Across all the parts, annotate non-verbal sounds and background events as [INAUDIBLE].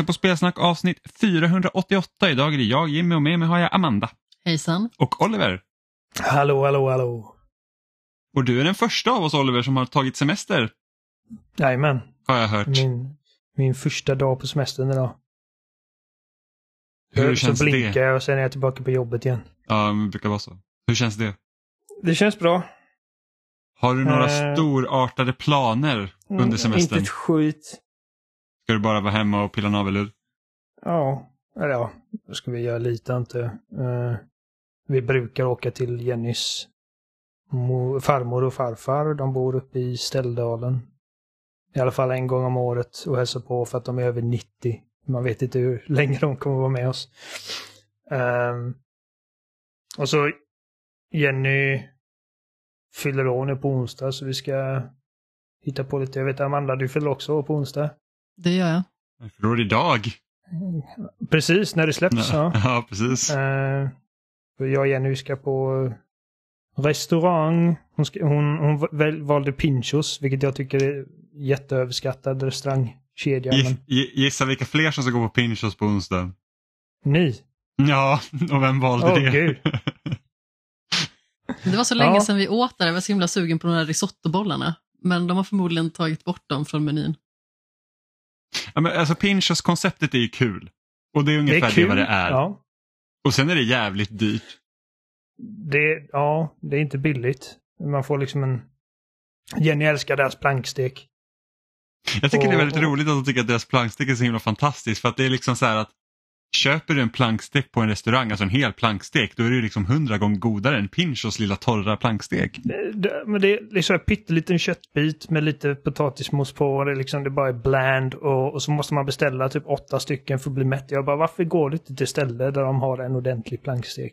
Lyssnar på Spelsnack avsnitt 488. Idag är det jag, Jimmy och med mig har jag Amanda. Hejsan. Och Oliver. Hallå, hallå, hallå. Och du är den första av oss Oliver som har tagit semester. Jajamän. Har jag hört. Min, min första dag på semestern idag. Hur känns så blinkar det? jag och sen är jag tillbaka på jobbet igen. Ja, men det brukar vara så. Hur känns det? Det känns bra. Har du några Eh. storartade planer under Mm, semestern? Inte ett skit. Ska du bara vara hemma och pilla navelludd? Ja, eller ja, det ska vi göra lite inte. Eh, vi brukar åka till Jennys farmor och farfar. De bor uppe i Ställdalen. I alla fall en gång om året och hälsa på för att de är över 90. Man vet inte hur länge de kommer vara med oss. Um, och så Jenny fyller år nu på onsdag så vi ska hitta på lite. Jag vet Amanda, du fyller också år på onsdag. Det gör jag. Jag förlorar idag. Precis, när det släpps. Ja. ja, [LAUGHS] precis. För jag och Jenny ska på restaurang. Hon, ska, hon, hon väl, valde Pinchos, vilket jag tycker är jätteöverskattad restaurangkedja. Men gissa vilka fler som ska gå på Pinchos på onsdag. ni? Ja, [LAUGHS] och vem valde Åh, det? gud. Det var så länge Ja. sedan vi åt där, jag var så himla sugen på de här risottobollarna. Men de har förmodligen tagit bort dem från menyn. Ja, men alltså Pinchos-konceptet är ju kul. Och det är Det ungefär är det, kul. vad det är. Ja, Och sen är det jävligt dyrt. det, ja, det är inte billigt. Man får liksom en... Jenny älskar deras plankstek. Jag tycker det är väldigt Och- roligt att de tycker att deras plankstek är så himla fantastiskt för att det är liksom så här att köper du en plankstek på en restaurang, alltså en hel plankstek, då är det liksom hundra gånger godare än Pinchos lilla torra plankstek. Det, men det är liksom en pytteliten köttbit med lite potatismos på. Och det, liksom, det bara är bland och, och så måste man beställa typ åtta stycken för att bli mätt. Jag bara, varför går du inte till ställe där de har en ordentlig plankstek?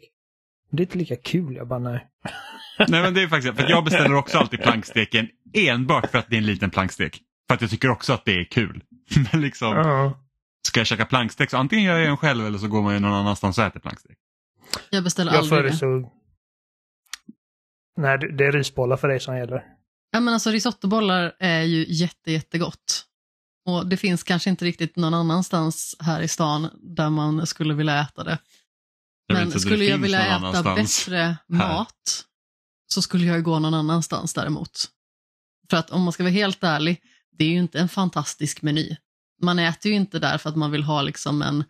Det är inte lika kul. Jag bara, nej. [LAUGHS] Nej men det är faktiskt, för jag beställer också alltid planksteken enbart för att det är en liten plankstek. För att jag tycker också att det är kul. [LAUGHS] Men liksom, Ja. Ska jag käka plankstek så antingen gör jag en själv eller så går man ju någon annanstans och äter plankstek. Jag beställer Jag aldrig det. föreslog... Nej, det det är risbollar för dig som gäller. Ja, men alltså risottobollar är ju jätte, jättegott. Och det finns kanske inte riktigt någon annanstans här i stan där man skulle vilja äta det. Jag Men det skulle jag vilja äta bättre mat så skulle jag ju gå någon annanstans däremot. För att om man ska vara helt ärlig, det är ju inte en fantastisk meny. Man äter ju inte där för att man vill ha liksom en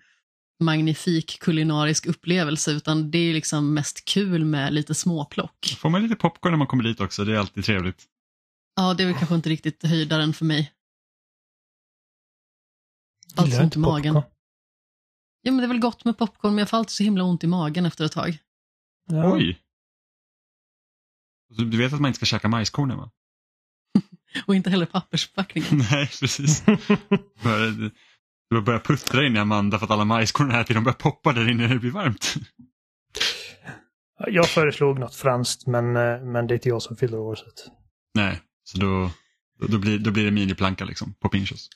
magnifik kulinarisk upplevelse utan det är liksom mest kul med lite småplock. Får man lite popcorn när man kommer dit också, det är alltid trevligt. Ja, det är väl kanske inte riktigt höjdaren för mig. Alltså du ont i magen. popcorn? Ja, men det är väl gott med popcorn, men jag får alltid så himla ont i magen efter ett tag. Ja. Oj! Du vet att man inte ska käka majskornen va? Och inte heller pappersförpackningen. [LAUGHS] Nej, precis. [LAUGHS] Du börjar puttra in i Amanda för att alla majskorn här till de börjar poppa där inne när det blir varmt. Jag föreslog något franskt, men, eh, men det är inte jag som fyller år. Nej, så då, då, blir, då blir det miniplanka liksom på Pinchos.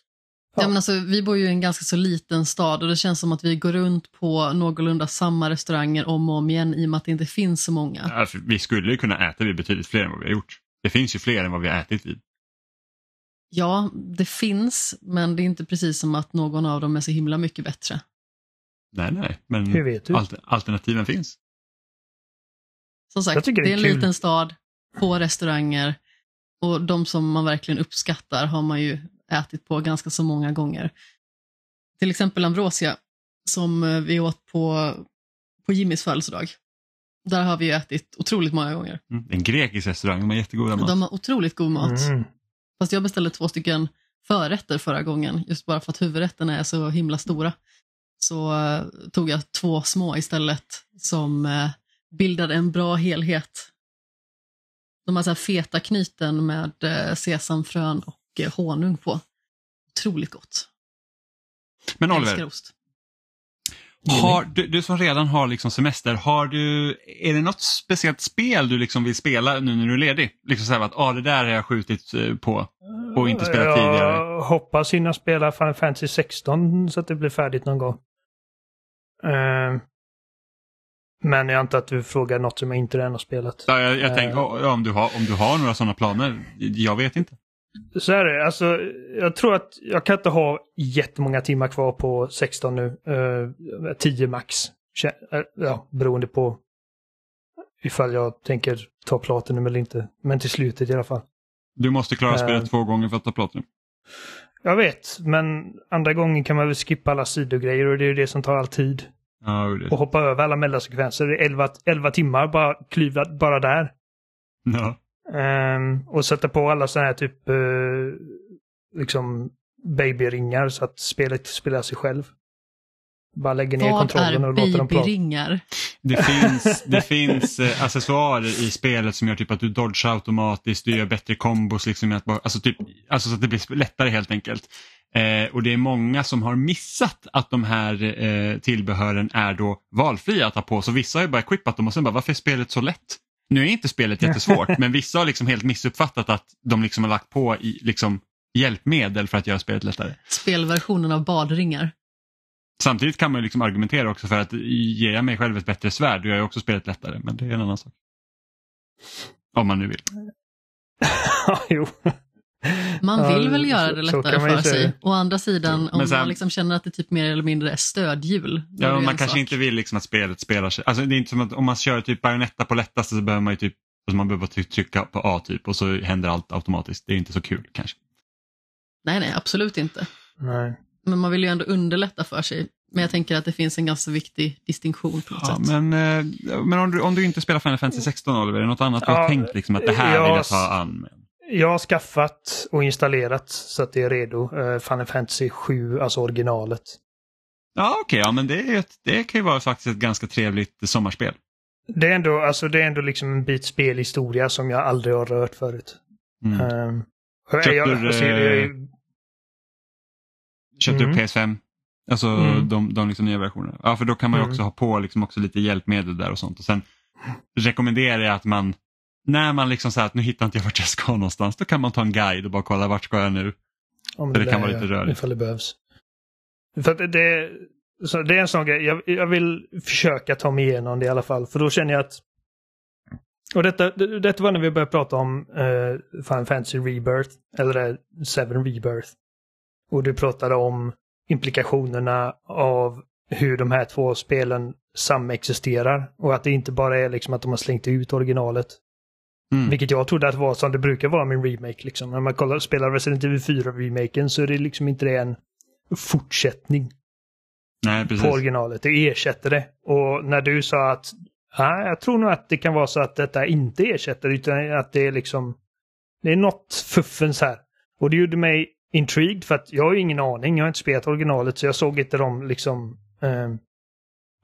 Ja. men alltså, vi bor ju i en ganska så liten stad och det känns som att vi går runt på någorlunda samma restauranger om och om igen i och med att det inte finns så många. Ja, vi skulle ju kunna äta vid betydligt fler än vad vi har gjort. Det finns ju fler än vad vi har ätit vid. Ja, det finns, men det är inte precis som att någon av dem är så himla mycket bättre. Nej, nej, men Hur vet du? alter, alternativen finns. Som sagt, Jag tycker det det är är en kul. liten stad, få restauranger och de som man verkligen uppskattar har man ju ätit på ganska så många gånger. Till exempel Ambrosia som eh, vi åt på, på Jimmys födelsedag. Där har vi ju ätit otroligt många gånger. Mm. En grekisk restaurang, de har jättegoda mat. De har otroligt god mat. Mm. Fast jag beställde två stycken förrätter förra gången, just bara för att huvudrätterna är så himla stora. Så eh, tog jag två små istället som eh, bildade en bra helhet. De har så här feta knyten med eh, sesamfrön och eh, honung på. Otroligt gott. Men Oliver, ost. Har, du, du som redan har liksom semester, har du, är det något speciellt spel du liksom vill spela nu när du är ledig? Liksom så här att ah, det där har jag skjutit eh, på och inte spelat jag tidigare. Jag hoppas hinna spela Final Fantasy 16 så att det blir färdigt någon gång. Eh, men jag antar att du frågar något som jag inte redan har spelat. Ja, jag, jag Eh. tänker ja, om, du har, om du har några sådana planer, jag vet inte. Så är det. Alltså, jag tror att jag kan inte ha jättemånga timmar kvar på 16 nu. Uh, 10 max. Kä- Ja, beroende på ifall jag tänker ta Platinum eller inte. Men till slutet i alla fall. Du måste klara Eh. spelet två gånger för att ta Platinum. Jag vet, men andra gången kan man väl skippa alla sidogrejer och det är ju det som tar all tid. Ja, det. Och hoppa över alla mellansekvenser. Det är 11, 11 timmar bara klyvda bara där. Ja. Ehm, och sätta på alla sådana här typ eh, liksom babyringar så att spelet spelar sig själv. Bara lägger ner Vad kontrollen och låter dem prata. babyringar? Det finns, det finns eh, accessoarer i spelet som gör typ att du dodgar automatiskt, du gör bättre kombos, liksom, att bara- alltså, typ, alltså så att det blir lättare helt enkelt. Eh, och det är många som har missat att de här eh, tillbehören är då valfria att ha på, så vissa har ju bara equippat dem och sen bara varför är spelet så lätt? Nu är inte spelet jättesvårt, [LAUGHS] men vissa har liksom helt missuppfattat att de liksom har lagt på i, liksom, hjälpmedel för att göra spelet lättare. Spelversionen av badringar. Samtidigt kan man ju liksom argumentera också för att ger jag mig själv ett bättre svärd, då gör jag också spelet lättare, men det är en annan sak. Om man nu vill. [LAUGHS] Ja, jo. Man vill väl göra det lättare för sig. Å andra sidan, om sen- man liksom känner att det typ mer eller mindre är stödhjul. Ja, man kanske sak. inte vill liksom att spelet spelar sig. Alltså det är inte som att om man kör typ Bayonetta på lättaste så behöver man ju typ alltså man behöver trycka på A typ och så händer allt automatiskt. Det är inte så kul kanske. Nej, nej, absolut inte. Nej. Men man vill ju ändå underlätta för sig. Men jag tänker att det finns en ganska viktig distinktion på något Ja, sätt. men eh, men om, du, om du inte spelar Final Fantasy 16 Oliver, är det något annat du har Ja, tänkt liksom att det här ja, vill jag ta an med? Jag har skaffat och installerat så att det är redo. Uh, Final Fantasy 7, alltså originalet. Ja okej, ja men det, ett, det kan ju vara faktiskt ett ganska trevligt sommarspel. Det är ändå, alltså, det är ändå liksom en bit spelhistoria som jag aldrig har rört förut. Mm. Um, Köpte jag, du, alltså, eh, Köpte Mm. du PS5? Alltså Mm. de, de liksom nya versionerna. Ja, för då kan man ju Mm. också ha på liksom också lite hjälpmedel där och sånt. Och sen rekommenderar jag att man, när man liksom säger att nu hittar inte jag vart jag ska någonstans, då kan man ta en guide och bara kolla vart ska jag nu. Om För det kan vara lite rörigt. Ifall det behövs. För det- det, så det är en sån grej. Jag, jag vill försöka ta mig igenom det i alla fall. För då känner jag att... Och detta, det- detta var när vi började prata om uh, Final Fantasy Rebirth. Eller Seven Rebirth. Och du pratade om implikationerna av hur de här två spelen samexisterar. Och att det inte bara är liksom att de har slängt ut originalet. Mm. Vilket jag trodde att var som det brukar vara med en remake. Liksom. När man kollar, spelar Resident Evil 4-remaken så är det liksom inte det en fortsättning Nej, precis. på originalet. Det ersätter det. Och när du sa att nej, jag tror nog att det kan vara så att detta inte ersätter utan att det är liksom det är något fuffens här. Och det gjorde mig intrigued för att jag har ju ingen aning. Jag har inte spelat originalet så jag såg inte dem liksom. ehm,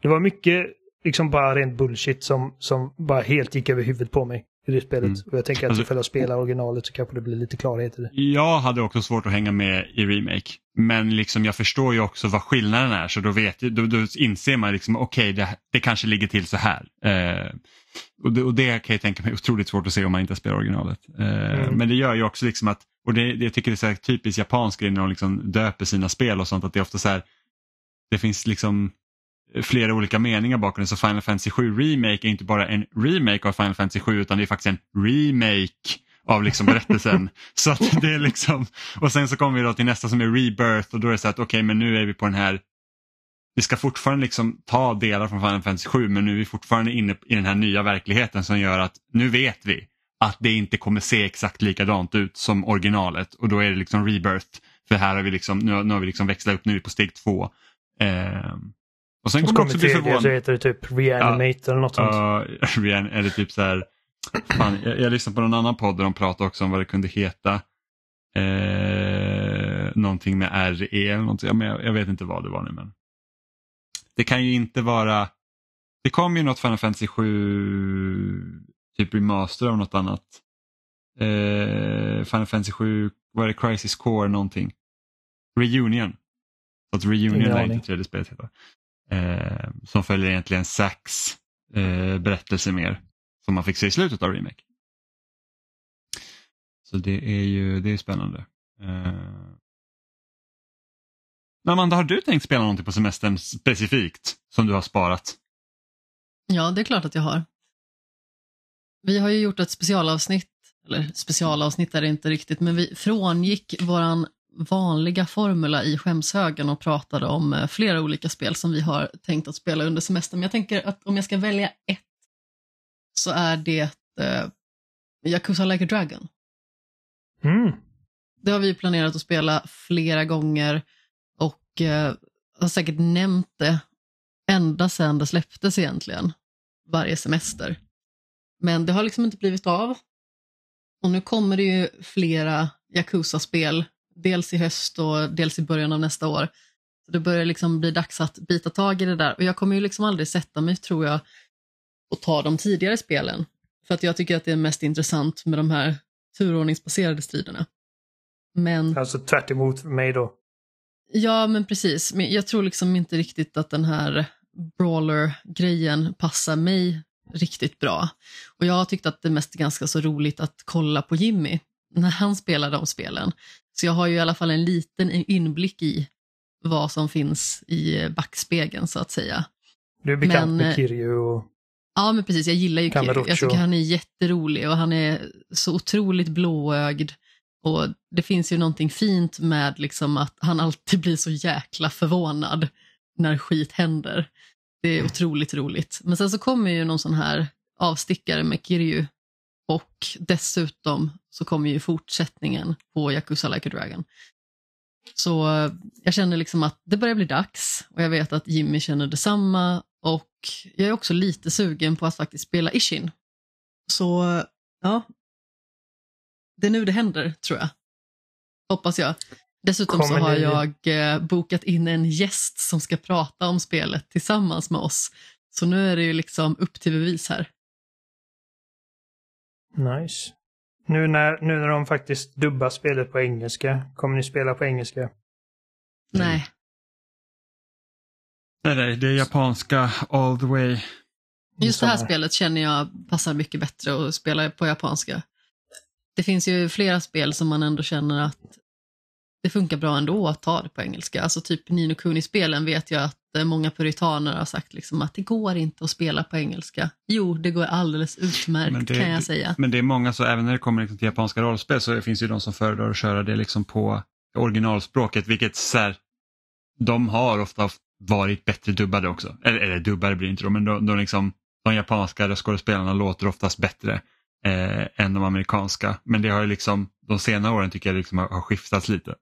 det var mycket liksom bara rent bullshit som, som bara helt gick över huvudet på mig i det spelet. Mm. Och jag tänker att Alltså- ifall jag spelar originalet så kanske det blir lite klarhet i det. Jag hade också svårt att hänga med i remake. Men liksom jag förstår ju också vad skillnaden är så då, vet, då, då inser man liksom okej det, det kanske ligger till så här. Eh, och, det, och det kan jag tänka mig är otroligt svårt att se om man inte spelar originalet. Eh, Mm. Men det gör ju också liksom att, och det, det jag tycker det är så här typiskt japanskt grej när de liksom döper sina spel och sånt att det är ofta så här, det finns liksom flera olika meningar bakom det. Så Final Fantasy 7 Remake är inte bara en remake av Final Fantasy 7 utan det är faktiskt en remake av liksom [LAUGHS] berättelsen. så att det är liksom, och sen så kommer vi då till nästa som är Rebirth och då är det så att okej men nu är vi på den här vi ska fortfarande liksom ta delar från Final Fantasy 7 men nu är vi fortfarande inne i den här nya verkligheten som gör att nu vet vi att det inte kommer se exakt likadant ut som originalet och då är det liksom Rebirth. För här har vi liksom, nu, har- nu har vi liksom växlat upp, nu är vi på steg två. Ehm, och sen Och så kommer också bli tredje så förvånad. heter det typ Reanimate eller något sånt. Ja, Rian- eller typ så här, fan, jag, jag lyssnade på någon annan podd där de pratade också om vad det kunde heta. Eh, någonting med RE eller någonting, ja, jag, jag vet inte vad det var nu men. Det kan ju inte vara, det kom ju något Final Fantasy 7 typ remaster av något annat. Eh, Final Fantasy 7, vad är det, Crisis Core någonting. Reunion. Så att Reunion är inte tredje spelet heter. Eh, som följer egentligen Sacks eh, berättelse mer. Som man fick se i slutet av Remake. Så det är ju det är spännande. Eh. Amanda, har du tänkt spela någonting på semestern specifikt som du har sparat? Ja, det är klart att jag har. Vi har ju gjort ett specialavsnitt eller specialavsnitt är det inte riktigt, men vi frångick våran vanliga formula i skämshögen och pratade om eh, flera olika spel som vi har tänkt att spela under semestern. Men jag tänker att om jag ska välja ett så är det eh, Yakuza Like a Dragon. Mm. Det har vi planerat att spela flera gånger och eh, har säkert nämnt det ända sedan det släpptes egentligen, varje semester. Men det har liksom inte blivit av. Och nu kommer det ju flera Yakuza-spel, dels i höst och dels i början av nästa år. Så det börjar liksom bli dags att bita tag i det där. Och jag kommer ju liksom aldrig sätta mig, tror jag, och ta de tidigare spelen. För att jag tycker att det är mest intressant med de här turordningsbaserade striderna. Men... Alltså tvärt emot mig då. Ja, men precis. Men jag tror liksom inte riktigt att den här brawler-grejen passar mig riktigt bra. Och jag har tyckt att det mest är ganska så roligt att kolla på Jimmy när han spelar de spelen. Så jag har ju i alla fall en liten inblick i vad som finns i backspegeln så att säga. Du är bekant Men, med eh, Kirju och... Ja, men precis. Jag gillar ju. Kamerucho. Jag tycker han är jätterolig och han är så otroligt blåögd. Och det finns ju någonting fint med liksom att han alltid blir så jäkla förvånad när skit händer. Det är otroligt roligt. Men sen så kommer ju någon sån här avstickare med Kiryu och dessutom så kommer ju fortsättningen på Yakuza Like a Dragon. Så eh, jag känner liksom att det börjar bli dags och jag vet att Jimmy känner detsamma och jag är också lite sugen på att faktiskt spela Ishin. Så ja, det är nu det händer tror jag. Hoppas jag. Dessutom så Kommer har ni- jag eh, bokat in en gäst som ska prata om spelet tillsammans med oss. Så nu är det ju liksom upp till bevis här. Nice. Nu när, nu när de faktiskt dubbar spelet på engelska, kommer ni spela på engelska? Nej, Nej, nej, det är japanska all the way. just det här spelet känner jag passar mycket bättre att spela på japanska. Det finns ju flera spel som man ändå känner att det funkar bra ändå att ta det på engelska. Alltså typ Nino Kuni-spelen vet jag att eh, många puritaner har sagt liksom att det går inte att spela på engelska. Jo, det går alldeles utmärkt det- kan jag säga. Men det är många, så även när det kommer liksom till japanska rollspel så finns det ju de som föredrar att köra det liksom på originalspråket, vilket så här, de har ofta varit bättre dubbade också. Eller, eller dubbade blir inte då, men de, de, liksom, de japanska röstskådespelarna låter oftast bättre eh, än de amerikanska. Men det har ju liksom, de senare åren tycker jag liksom har, har skiftats lite.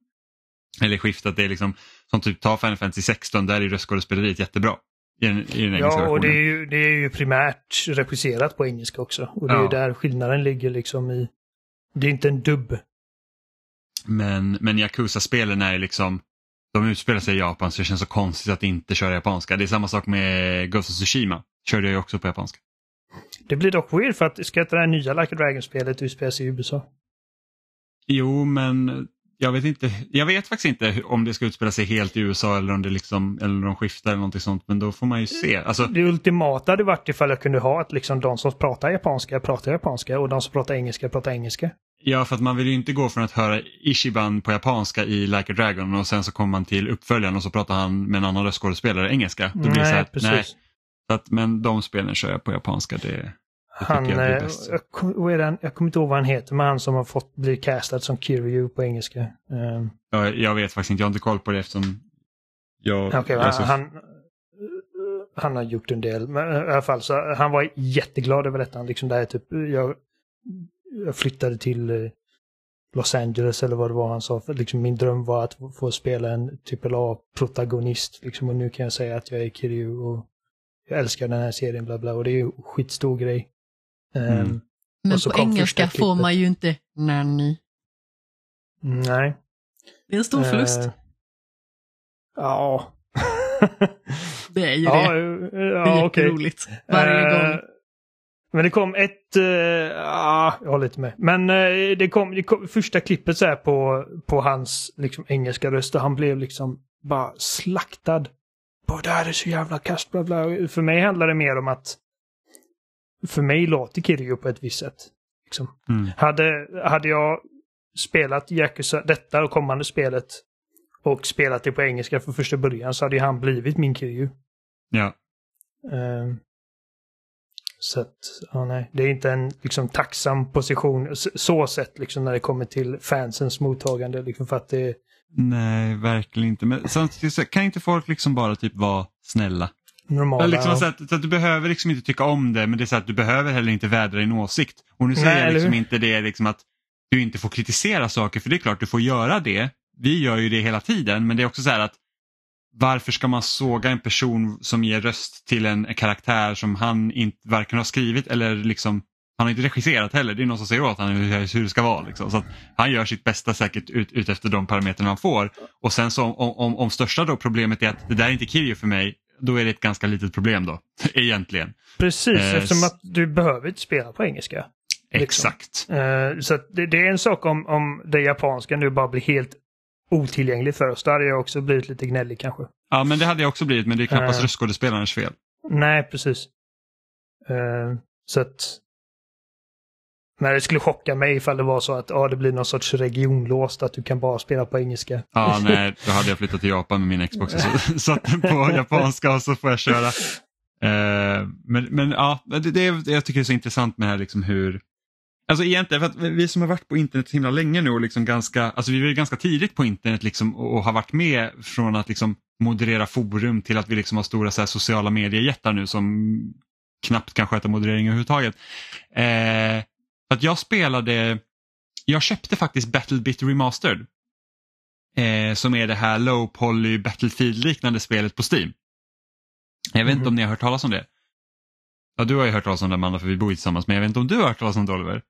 Eller skiftat, det är liksom, som typ ta Final Fantasy 16, där är röstskådespeleriet jättebra. I den, i den Ja, och det är, ju, det är ju primärt regisserat på engelska också. Och det är Ja. ju där skillnaden ligger liksom i... Det är inte en dubb. Men, men Yakuza-spelen är liksom, de utspelar sig i Japan så det känns så konstigt att inte köra japanska. Det är samma sak med Ghost of Tsushima, körde jag ju också på japanska. Det blir dock weird för att ska inte det här nya Like a Dragon-spelet utspela sig i USA? Jo, men jag vet inte, jag vet faktiskt inte om det ska utspela sig helt i USA eller om det liksom, eller om de skiftar eller någonting sånt, men då får man ju se. Alltså, Det ultimata hade varit ifall jag kunde ha att liksom de som pratar japanska pratar japanska och de som pratar engelska pratar engelska. ja, för att man vill ju inte gå från att höra Ishiban på japanska i Like a Dragon och sen så kommer man till uppföljaren och så pratar han med en annan röstskådespelare engelska. Då blir det så här, precis. nej, så att, men de spelen kör jag på japanska. Det Han, jag eh, jag, är det, jag kommer inte ihåg vad han heter, men han som har fått bli castad som Kiryu på engelska. Um, Jag, jag vet faktiskt inte, jag har inte koll på det eftersom jag... Okej, jag är så- han, han har gjort en del. Men i alla fall så han var jätteglad över detta. Han Liksom där, typ, jag, jag flyttade till eh, Los Angeles eller vad det var han sa. För liksom min dröm var att få spela en AAA-protagonist. Liksom, och nu kan jag säga att jag är Kiryu och jag älskar den här serien bla bla. Och det är ju skitstor grej. Ehm, Mm. Men och så på engelska får man ju inte nanny. Nej. Det är en stor förlust. Eh, ja. Det är ju ja, det. eh, Det är ja okej. jätteroligt. Varje Eh, gång. Men det kom ett... Uh, ja, jag håller inte med. Men eh, det, kom, det kom första klippet så här på, på hans liksom, engelska röst och han blev liksom bara slaktad. Bara, det här är så jävla kast, bla bla. För mig handlar det mer om att... För mig låter Kiryu på ett visst sätt. Liksom. Mm. Hade, hade jag spelat Yakuza, detta och kommande spelet och spelat det på engelska från första början så hade han blivit min Kiryu. Ja. Ehm, Så att, ja nej, det är inte en liksom tacksam position så sett liksom när det kommer till fansens mottagande. Liksom för att det Nej, verkligen inte. Men samtidigt kan inte folk liksom bara typ vara snälla? Normala. Liksom så, att, så att du behöver liksom inte tycka om det men det är så att du behöver heller inte vädra din åsikt. Och nu säger jag liksom inte det liksom att du inte får kritisera saker för det är klart du får göra det. Vi gör ju det hela tiden men det är också så här att varför ska man såga en person som ger röst till en karaktär som han inte varken har skrivit eller liksom han har inte regisserat heller. Det är någon som säger åt honom hur det ska vara. Liksom. Så han gör sitt bästa säkert ut, ut efter de parametrarna han får. Och sen så om, om, om största då problemet är att det där är inte Kirjo för mig, då är det ett ganska litet problem då. [LAUGHS] Egentligen. Precis, Eh, eftersom att du behöver inte spela på engelska. Liksom. Exakt. Eh, så det, det är en sak om, om det japanska nu bara blir helt otillgängligt för oss. Då hade jag också blivit lite gnällig kanske. Ja men det hade jag också blivit men det är knappast Eh. röstskådespelarens fel. Nej, precis. Eh, så att... Men det skulle chocka mig ifall det var så att ja, det blir någon sorts regionlåst, att du kan bara spela på engelska. Ja nej, då hade jag flyttat till Japan med min Xbox och [LAUGHS] så, satt den på japanska och så får jag köra. Eh, men, men ja, det, det, jag tycker det är så intressant med här liksom hur Alltså egentligen, för att vi som har varit på internet så himla länge nu och liksom ganska, alltså vi var ju ganska tidigt på internet liksom och, och har varit med från att liksom moderera forum till att vi liksom har stora så här, sociala mediejättar nu som knappt kan sköta moderering överhuvudtaget. Eh, för att jag spelade, jag köpte faktiskt Battlebit Remastered. Eh, som är det här low poly Battlefield liknande spelet på Steam. Jag vet inte Mhm. om ni har hört talas om det. Ja, du har ju hört talas om det Amanda för vi bor ju tillsammans men jag vet inte om du har hört talas om det Oliver?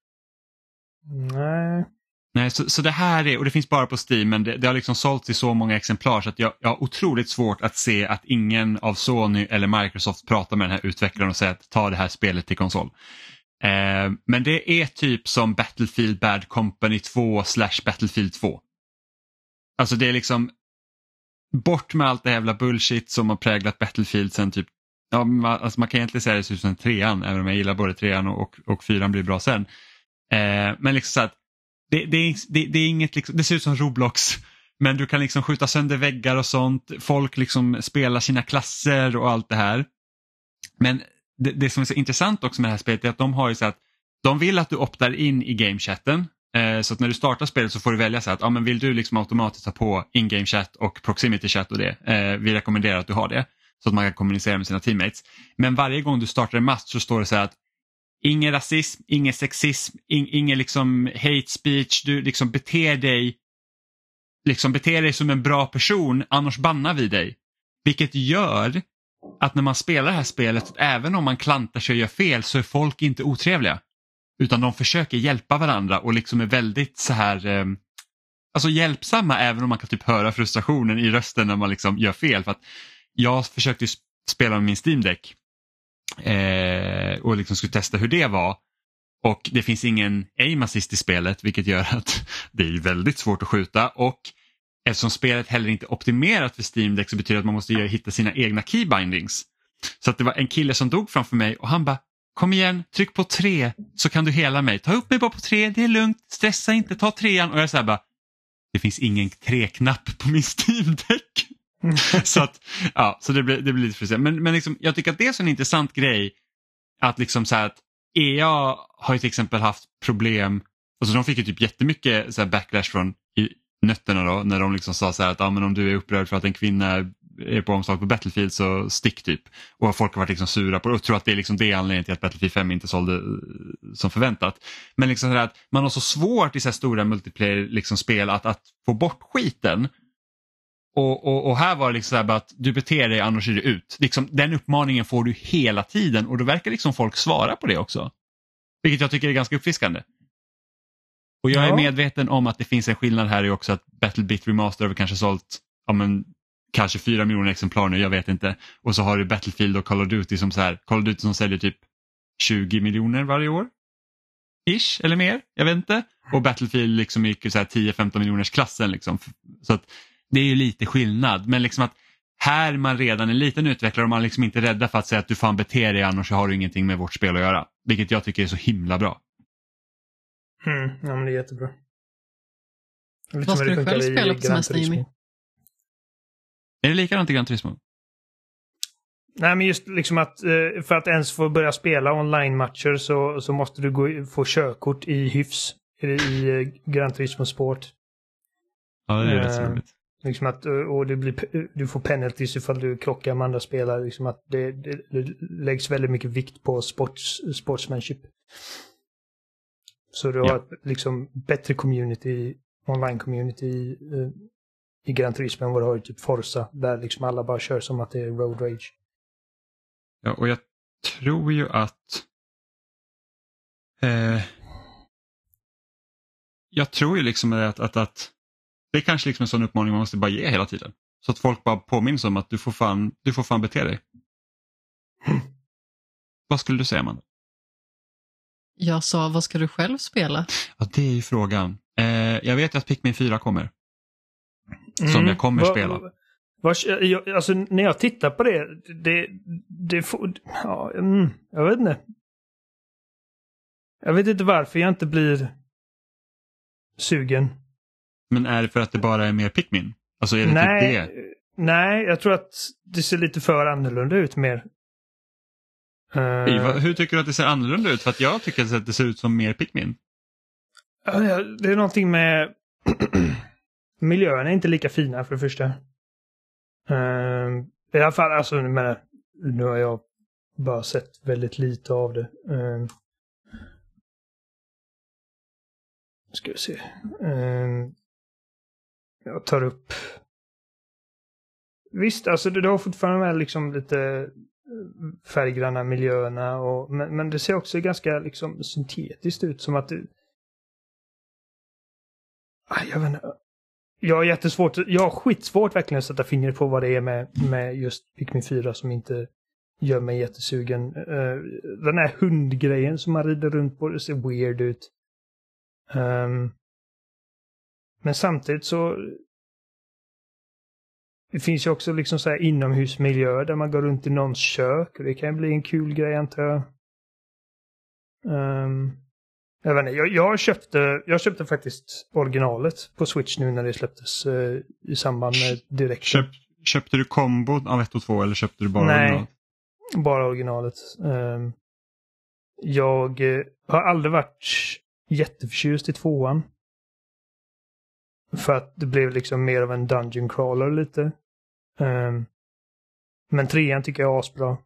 Nej. Nej, så, så det här är, och det finns bara på Steam, men det, det har liksom sålts i så många exemplar så att jag, jag har otroligt svårt att se att ingen av Sony eller Microsoft pratar med den här utvecklaren och säger att ta det här spelet till konsol. Eh, men det är typ som Battlefield Bad Company 2 slash Battlefield 2. Alltså det är liksom bort med allt det jävla bullshit som har präglat Battlefield sen typ Ja, man, alltså man kan egentligen säga det ser ut som trean, även om jag gillar både trean och, och, och fyran blir bra sen. Eh, men liksom så att det, det, det, det är inget, liksom, det ser ut som Roblox. [LAUGHS] Men du kan liksom skjuta sönder väggar och sånt. Folk liksom spelar sina klasser och allt det här. Men det, det som är så intressant också med det här spelet är att de har ju så att de vill att du optar in i gamechatten. Eh, så att när du startar spelet så får du välja så att ah, men vill du liksom automatiskt ha på in-game chat och proximity chat och det. Eh, vi rekommenderar att du har det. Så att man kan kommunicera med sina teammates. Men varje gång du startar en match så står det så här att ingen rasism, ingen sexism, in, ingen liksom hate speech. Du liksom beter dig liksom beter dig som en bra person, annars bannar vi dig. Vilket gör att när man spelar det här spelet, även om man klantar sig och gör fel så är folk inte otrevliga. Utan de försöker hjälpa varandra och liksom är väldigt så här eh, Alltså hjälpsamma även om man kan typ höra frustrationen i rösten när man liksom gör fel. För att jag försökte ju spela med min Steam Deck eh, och liksom skulle testa hur det var. Och det finns ingen aim assist i spelet vilket gör att [LAUGHS] det är väldigt svårt att skjuta och eftersom spelet heller inte är optimerat för Steam Deck så betyder det att man måste hitta sina egna keybindings. Så att det var en kille som dog framför mig och han bara Kom igen, tryck på tre så kan du hela mig. Ta upp mig bara på tre, det är lugnt, stressa inte, ta trean. Och jag säger bara Det finns ingen tre-knapp på min Steam Deck. [LAUGHS] så att, ja, så det blir, det blir lite frustrerande. Men, men liksom, jag tycker att det är så en intressant grej att liksom så här att EA har ju till exempel haft problem, alltså de fick ju typ jättemycket så här backlash från nötterna då när de liksom sa så här att ah, men om du är upprörd för att en kvinna är på omslag på Battlefield så stick typ. Och folk har varit liksom sura på det och tror att det är liksom det anledningen till att Battlefield 5 inte sålde eh, som förväntat. Men liksom så här att man har så svårt i så här stora multiplayer liksom spel att, att få bort skiten. Och, och, och här var det liksom så här att du beter dig annars är du ut. Liksom, den uppmaningen får du hela tiden och då verkar liksom folk svara på det också. Vilket jag tycker är ganska uppfriskande. Och jag är Ja. medveten om att det finns en skillnad här i också att Battlebit Remaster har kanske sålt ja, men, kanske fyra miljoner exemplar nu, jag vet inte. Och så har du Battlefield och Call of Duty som så här, Call of Duty som säljer typ 20 miljoner varje år. Ish, eller mer, jag vet inte. Och Battlefield liksom gick i så här 10-15 miljoners klassen liksom. Så att det är ju lite skillnad, men liksom att här är man redan en liten utvecklare och man är liksom inte rädda för att säga att du fan beter dig annars har du ingenting med vårt spel att göra. Vilket jag tycker är så himla bra. Mm, ja, men det är jättebra. Lite Vad ska du själv spela på Gran semester, Turismo. Jimmy? Är det likadant i Gran Turismo? Nej, men just liksom att eh, för att ens få börja spela online-matcher så, så måste du gå, få körkort i hyfs i, i eh, Gran Turismo Sport. Ja, det är rätt så Eh, roligt. Liksom att, och det blir, du får penalties ifall du krockar med andra spelare. Liksom att det, det, det läggs väldigt mycket vikt på sports, sportsmanship. Så du har Ja. ett liksom, bättre community, online-community eh, i Gran Turismo än vad du har i typ Forza. Där liksom alla bara kör som att det är road rage. Ja, och jag tror ju att... Eh, jag tror ju liksom att, att, att det är kanske liksom en sån uppmaning man måste bara ge hela tiden. Så att folk bara påminns om att du får fan, du får fan bete dig. [CLEARS THROAT] Vad skulle du säga Amanda? Jag sa, vad ska du själv spela? Ja, det är ju frågan. Eh, jag vet att Pikmin 4 kommer. Som Mm. jag kommer Vad- spela. vad- jag, alltså när jag tittar på det, det, det får, ja, mm, jag vet inte. Jag vet inte varför jag inte blir sugen. Men är det för att det bara är mer Pikmin? Alltså är det Nej, typ det? nej, jag tror att det ser lite för annorlunda ut mer. Vad- Hur tycker du att det ser annorlunda ut? För att jag tycker att det ser ut som mer Pikmin. ja, det är någonting med [CLEARS THROAT] miljöerna är inte lika fina för det första. Eh, I alla fall, alltså, menar, nu har jag bara sett väldigt lite av det. Uh, ska vi se. Eh, jag tar upp... Visst, alltså det, det har fortfarande med liksom lite färggranna miljöerna och, men, men det ser också ganska liksom syntetiskt ut som att det... Ah, jag vet inte. Jag har jättesvårt, jag har skitsvårt verkligen att sätta fingret på vad det är med, med just Pikmin 4 som inte gör mig jättesugen. Eh, den här hundgrejen som man rider runt på, det ser weird ut. Ehm, men samtidigt så det finns ju också liksom så här inomhusmiljöer där man går runt i någons kök och det kan ju bli en kul grej antar jag. Ehm, jag, vet inte, jag, jag, köpte, jag köpte faktiskt originalet på Switch nu när det släpptes eh, i samband med direkt. Köp, köpte du kombo av 1 och 2 eller köpte du bara Nej. original? Bara originalet. Ehm, jag eh, har aldrig varit jätteförtjust i tvåan. För att det blev liksom mer av en dungeon crawler lite. Um, men trean tycker jag är asbra.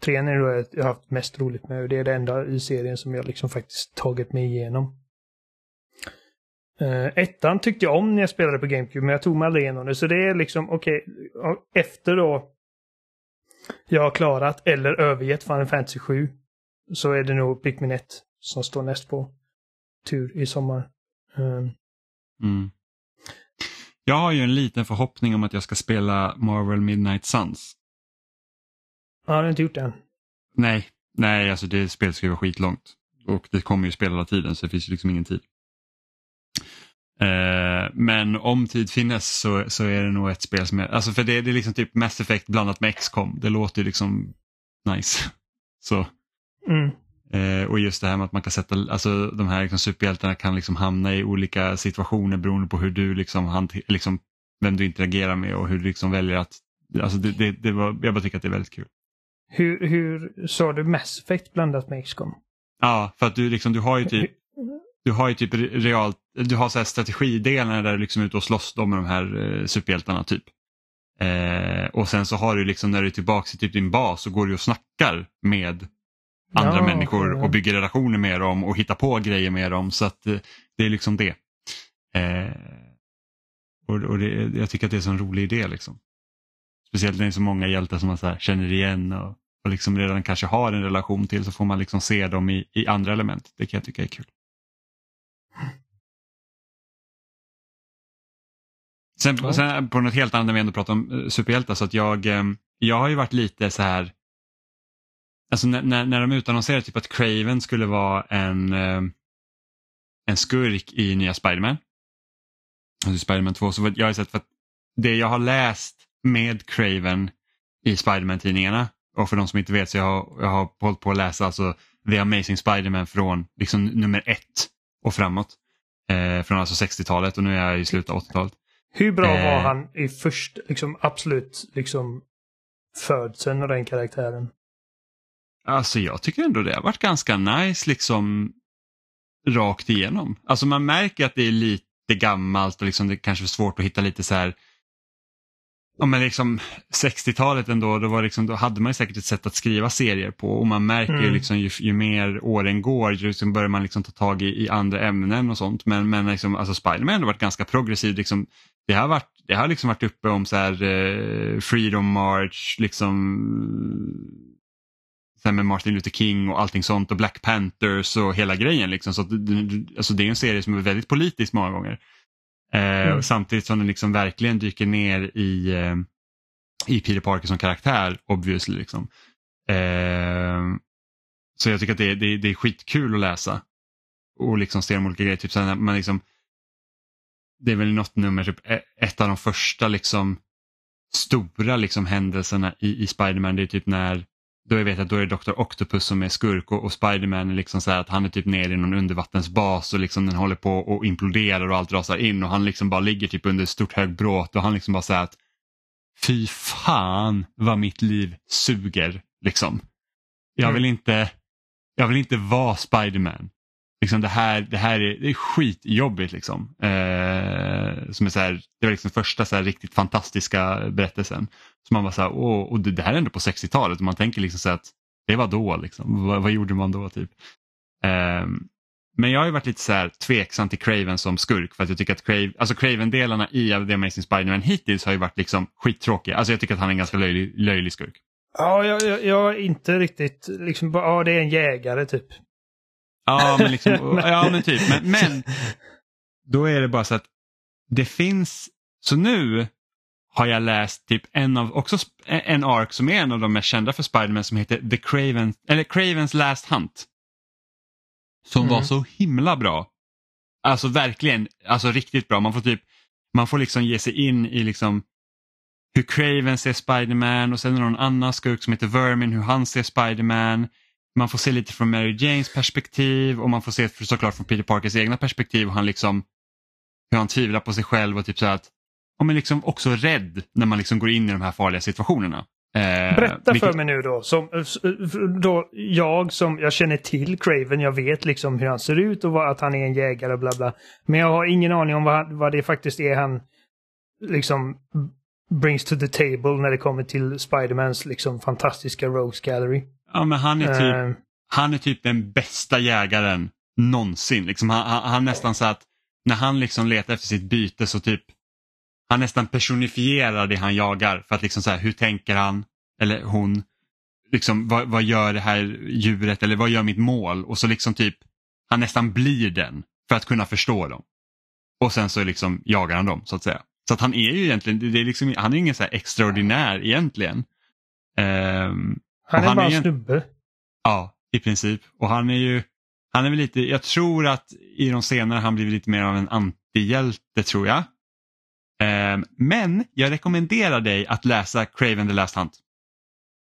Trean är det jag har haft mest roligt med och det är det enda i serien som jag liksom faktiskt tagit mig igenom. Uh, ettan tyckte jag om när jag spelade på GameCube men jag tog mig aldrig igenom det. Så det är liksom okej, okay, efter då jag har klarat eller övergett Final Fantasy 7 så är det nog Pikmin 1 som står näst på tur i sommar. Um, Mm. Jag har ju en liten förhoppning om att jag ska spela Marvel Midnight Suns. jag har inte gjort det än. Nej, nej alltså det spelet ska ju vara skitlångt. Och det kommer ju spela hela tiden så det finns ju liksom ingen tid. Eh, men om tid finnes så, så är det nog ett spel som är, alltså för det, det är liksom typ Mass Effect blandat med XCOM. Det låter ju liksom nice. [LAUGHS] Så, Mm. Eh, och just det här med att man kan sätta, alltså de här liksom superhjältarna kan liksom hamna i olika situationer beroende på hur du liksom, liksom vem du interagerar med och hur du liksom väljer att, alltså det, det, det var, jag bara tycker att det är väldigt kul. Hur, hur sa du Mass Effect blandat med XCOM? Ja, för att du, liksom, du har ju typ du har ju typ re- realt, du har så här strategidelen där du liksom är ute och slåss med de här eh, superhjältarna typ. Eh, och sen så har du liksom när du är tillbaka i typ din bas så går du och snackar med andra Ja, människor och bygger relationer med dem och hittar på grejer med dem så att eh, det är liksom det. Eh, och och det, jag tycker att det är en sån rolig idé liksom. Speciellt när det är så många hjältar som man så känner igen och, och liksom redan kanske har en relation till så får man liksom se dem i, i andra element. Det kan jag tycka är kul. Sen, sen på något helt annat när vi ändå pratar om eh, superhjältar så att jag, eh, jag har ju varit lite så här Alltså när, när, när de utannonserade typ att Craven skulle vara en, eh, en skurk i nya Spiderman. Alltså Spiderman 2. Så jag har sett för att det jag har läst med Craven i Spiderman-tidningarna och för de som inte vet så jag har, jag har hållit på att läsa alltså The Amazing Spiderman från liksom nummer ett och framåt. Eh, från alltså 60-talet och nu är jag i slutet av 80-talet. Hur bra var Eh. han i först, liksom absolut, liksom födseln av den karaktären. Alltså jag tycker ändå det har varit ganska nice liksom rakt igenom. Alltså man märker att det är lite gammalt och liksom det kanske är svårt att hitta lite så här Ja, men liksom 60-talet ändå, då, var liksom, då hade man säkert ett sätt att skriva serier på och man märker mm. ju, liksom, ju, ju, mer åren går ju liksom börjar man liksom ta tag i, i andra ämnen och sånt. Men, men liksom, alltså Spiderman har varit ganska progressiv. Liksom, det har varit, det har liksom varit uppe om så här, eh, Freedom March, liksom sen med Martin Luther King och allting sånt och Black Panthers och hela grejen. Liksom. Så det, alltså det är en serie som är väldigt politisk många gånger. Eh, mm. Samtidigt som den liksom verkligen dyker ner i, eh, i Peter Parker som karaktär, obviously. Liksom. Eh, så jag tycker att det, det, det är skitkul att läsa och liksom se de olika grejer. Typ här, man liksom, det är väl något nummer, typ e, ett av de första liksom, stora liksom, händelserna i, i Spiderman. Det är typ när då jag vet att då är det Dr. Octopus som är skurk och, och Spiderman är liksom så att han är typ nere i någon undervattensbas och liksom den håller på att implodera och allt rasar in och han liksom bara ligger typ under ett stort högbråt och han liksom bara säger att fy fan vad mitt liv suger liksom. Jag mm. vill inte, jag vill inte vara Spiderman. Liksom det, här, det här är, det är skitjobbigt. Liksom. Eh, som är så här, det var liksom första så här, riktigt fantastiska berättelsen. Så man var så här, Åh, och det, det här är ändå på 60-talet och man tänker liksom så att det var då, liksom. vad, vad gjorde man då? typ? Eh, men jag har ju varit lite så här tveksam till Craven som skurk för att jag tycker att Crave, alltså Craven-delarna i The Amazing Spiderman hittills har ju varit liksom skittråkiga. Alltså jag tycker att han är en ganska löjlig, löjlig skurk. Ja, jag, jag, jag är inte riktigt liksom, ja det är en jägare typ. Ja, men, liksom, ja, men typ. Men, [LAUGHS] men då är det bara så att det finns, så nu har jag läst typ en av, också en ark som är en av de mest kända för Spiderman som heter The Craven, eller Cravens Last Hunt. Som mm. var så himla bra. Alltså verkligen, alltså riktigt bra. Man får typ, man får liksom ge sig in i liksom hur Craven ser Spiderman och sen är det någon annan skurk som heter Vermin, hur han ser Spiderman man får se lite från Mary Janes perspektiv och man får se såklart från Peter Parkers egna perspektiv hur han liksom hur han tvivlar på sig själv och typ så att och men liksom också rädd när man liksom går in i de här farliga situationerna. Eh, Berätta vilket... för mig nu då, som, då. Jag som jag känner till Craven, jag vet liksom hur han ser ut och att han är en jägare och bla bla. Men jag har ingen aning om vad, vad det faktiskt är han liksom brings to the table när det kommer till Spidermans liksom fantastiska Rose Gallery. Ja, men han är typ, uh, han är typ den bästa jägaren någonsin. Liksom, han, han, han nästan så att när han liksom letar efter sitt byte så typ han nästan personifierar det han jagar för att liksom så här, hur tänker han eller hon? Liksom, vad, vad gör det här djuret eller vad gör mitt mål? Och så liksom typ han nästan blir den för att kunna förstå dem. Och sen så liksom jagar han dem så att säga. Så att han är ju egentligen, det är liksom, han är ingen så extraordinär egentligen. Um, han är han bara en snubbe. Ja, i princip. Och han är ju, han är väl lite, jag tror att i de senare han blivit lite mer av en antihjälte tror jag. Um, men jag rekommenderar dig att läsa Craven the Last Hunt.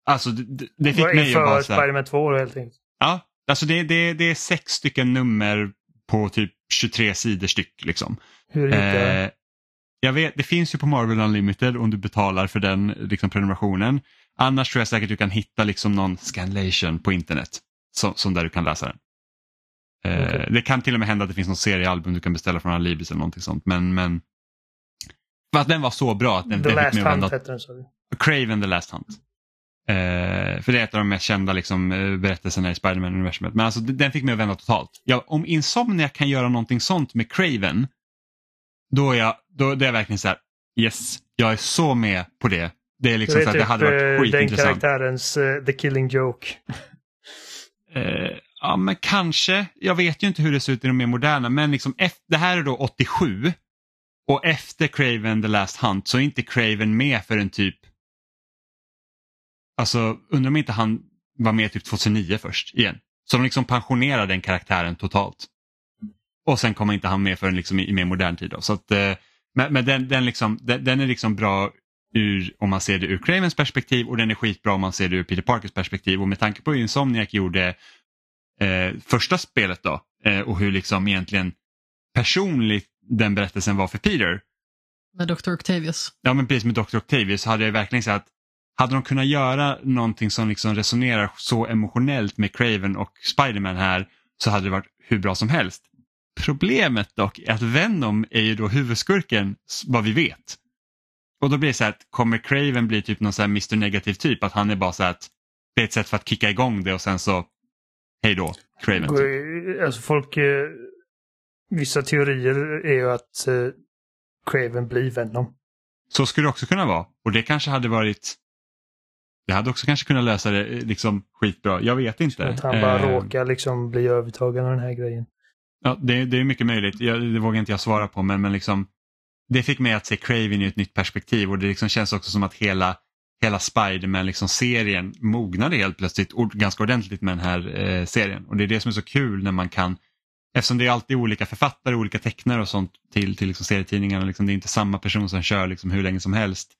Alltså det, det fick mig att vara Spiderman 2 helt enkelt. Ja, alltså det, det, det är sex stycken nummer på typ 23 sidor styck. Liksom. Hur hittar jag? Uh, jag vet, det finns ju på Marvel Unlimited om du betalar för den liksom, prenumerationen. Annars tror jag säkert du kan hitta liksom någon scanlation på internet som, som där du kan läsa den. Eh, okay. det kan till och med hända att det finns någon seriealbum du kan beställa från Alibis eller någonting sånt. Men, men för att den var så bra att den, The den Last Hunt hette den. Sorry. Craven the Last Hunt. Eh, för det är ett av de mest kända liksom, eh, berättelserna i Spiderman-universumet. Men alltså, den fick mig att vända totalt. Ja, om Insomnia kan göra någonting sånt med Craven, då är jag, då, då är jag verkligen så här, yes, jag är så med på det. Det är liksom det är så att typ, det hade varit eh, skitintressant. Den karaktärens uh, The Killing Joke. uh, [LAUGHS] ja men kanske. Jag vet ju inte hur det ser ut i de mer moderna men liksom det här är då 87 och efter Craven the Last Hunt så är inte Craven med för en typ Alltså undrar om inte han var med typ 2009 först igen. Så de liksom pensionerar den karaktären totalt. Och sen kommer inte han med förrän liksom i, i mer modern tid. Då. Så att, men men den, den, liksom, den, den, är liksom bra ur, om man ser det ur Cravens perspektiv och den är skitbra om man ser det ur Peter Parkers perspektiv. Och med tanke på hur Insomniac gjorde eh, första spelet då eh, och hur liksom egentligen personligt den berättelsen var för Peter. Med Dr. Octavius. Ja men precis med Dr. Octavius hade jag verkligen sagt hade de kunnat göra någonting som liksom resonerar så emotionellt med Craven och Spiderman här så hade det varit hur bra som helst. Problemet dock är att Venom är ju då huvudskurken vad vi vet. Och då blir det så här att kommer Craven bli typ någon så här Mr Negativ typ att han är bara så här att det är ett sätt för att kicka igång det och sen så hej då Craven. Typ. Alltså folk, eh, vissa teorier är ju att eh, Craven blir Venom. Så skulle det också kunna vara och det kanske hade varit det hade också kanske kunnat lösa det eh, liksom skitbra. Jag vet inte. Att han bara eh, råkar liksom bli övertagen av den här grejen. Ja, det, det är mycket möjligt. Jag, det vågar inte jag svara på men, men liksom, det fick mig att se Craven i ett nytt perspektiv och det liksom känns också som att hela, hela Spiderman-serien liksom mognade helt plötsligt ganska ordentligt med den här eh, serien. Och det är det som är så kul när man kan Eftersom det är alltid olika författare, olika tecknare och sånt till, till liksom serietidningarna. Liksom, det är inte samma person som kör liksom hur länge som helst.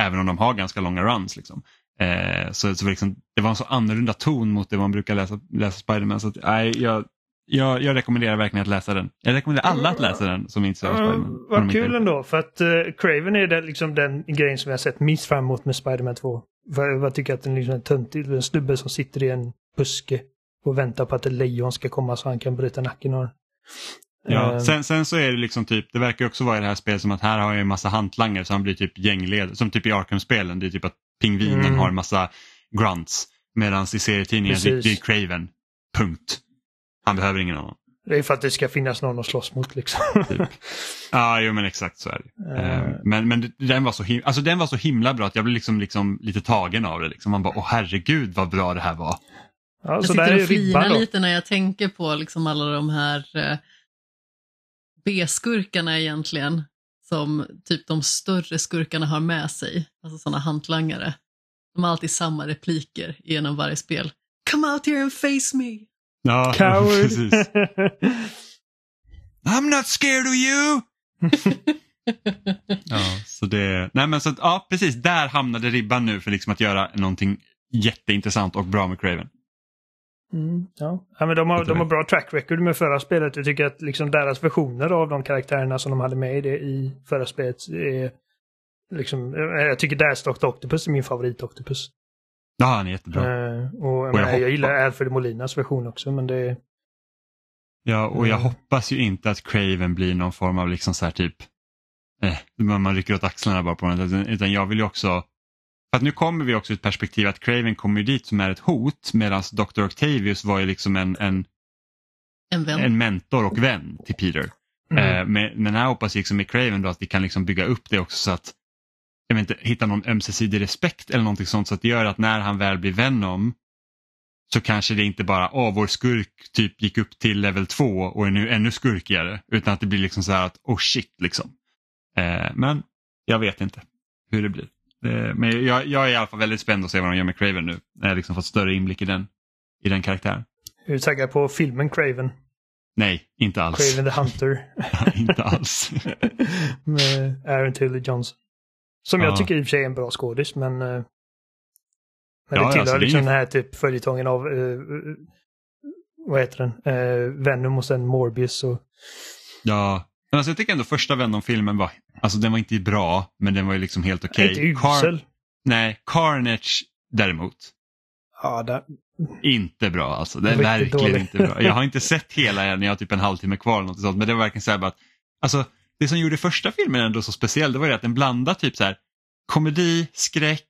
Även om de har ganska långa runs. Liksom. Eh, så, så liksom, det var en så annorlunda ton mot det man brukar läsa, läsa Spiderman. Så att, nej, jag, jag, jag, rekommenderar verkligen att läsa den. Jag rekommenderar alla att läsa den som är intresserade av Spiderman. Vad kul ändå, för att uh, Craven är det, liksom den grejen som jag sett minst fram emot med Spiderman 2. För jag tycker att den liksom är töntig. En snubbe som sitter i en buske och väntar på att ett lejon ska komma så han kan bryta nacken av Ja, uh, sen, sen, så är det liksom typ, det verkar också vara i det här spelet som att här har jag en massa hantlangare så han blir typ gängledare. Som typ i Arkham-spelen, det är typ att pingvinen mm. har en massa grunts. Medan i serietidningen det, det är Craven. Punkt. Han behöver ingen annan. Det är för att det ska finnas någon att slåss mot liksom. Typ. Ja, jo men exakt så är det. Uh. Men, men den, var så himla, alltså, den var så himla bra att jag blev liksom, liksom lite tagen av det. Liksom. Man bara, åh herregud vad bra det här var. Ja, jag sitter och flinar lite när jag tänker på liksom alla de här eh, B-skurkarna egentligen. Som typ de större skurkarna har med sig. Alltså sådana hantlangare. De har alltid samma repliker genom varje spel. Come out here and face me. Ja, Coward. [LAUGHS] precis. [LAUGHS] I'm not scared of you! [LAUGHS] ja, så det, nej men så ja precis, där hamnade ribban nu för liksom att göra någonting jätteintressant och bra med Craven. Mm, ja. ja, men de har, de har bra track record med förra spelet. Jag tycker att liksom deras versioner av de karaktärerna som de hade med i, det, i förra spelet är liksom, jag tycker Dasdock Octopus är min favorit Octopus. Ja, han är jättebra. Uh, och, och jag, jag gillar Alfred Molinas version också, men det... Ja, och jag uh. hoppas ju inte att Craven blir någon form av liksom så här typ, eh, man rycker åt axlarna bara på den, utan jag vill ju också för att nu kommer vi också i ett perspektiv att Craven kommer dit som är ett hot medan Dr. Octavius var ju liksom en, en, en, en mentor och vän till Peter. Mm. Eh, men, men här hoppas jag liksom med Craven då att vi kan liksom bygga upp det också så att jag vet inte, hitta någon ömsesidig respekt eller någonting sånt så att det gör att när han väl blir Venom så kanske det inte bara, åh vår skurk typ gick upp till level 2 och är nu ännu skurkigare utan att det blir liksom så här att, oh shit liksom. Eh, men jag vet inte hur det blir. Eh, men jag, jag, är i alla fall väldigt spänd att se vad de gör med Craven nu. När jag liksom fått större inblick i den, i den karaktären. Är du taggad på filmen Craven? Nej, inte alls. Craven the Hunter. [LAUGHS] inte alls. [LAUGHS] med Aaron Taylor Johnson. Som ja. jag tycker i och för sig är en bra skådis, men... Eh, men ja, det tillhör alltså, liksom den här typ följetongen av... Uh, vad heter den? Uh, Venom och sen Morbius och... Ja, men alltså jag tycker ändå första Venom-filmen var, alltså den var inte bra, men den var ju liksom helt okej. Okay. Inte usel. Nej, Carnage däremot. Ja, det... Inte bra alltså, det är verkligen dålig. inte bra. Jag har inte sett hela än, jag har typ en halvtimme kvar eller något sånt, men det var verkligen så här bara att, alltså det som gjorde första filmen ändå så speciell, det var ju att den blandade typ så här komedi, skräck,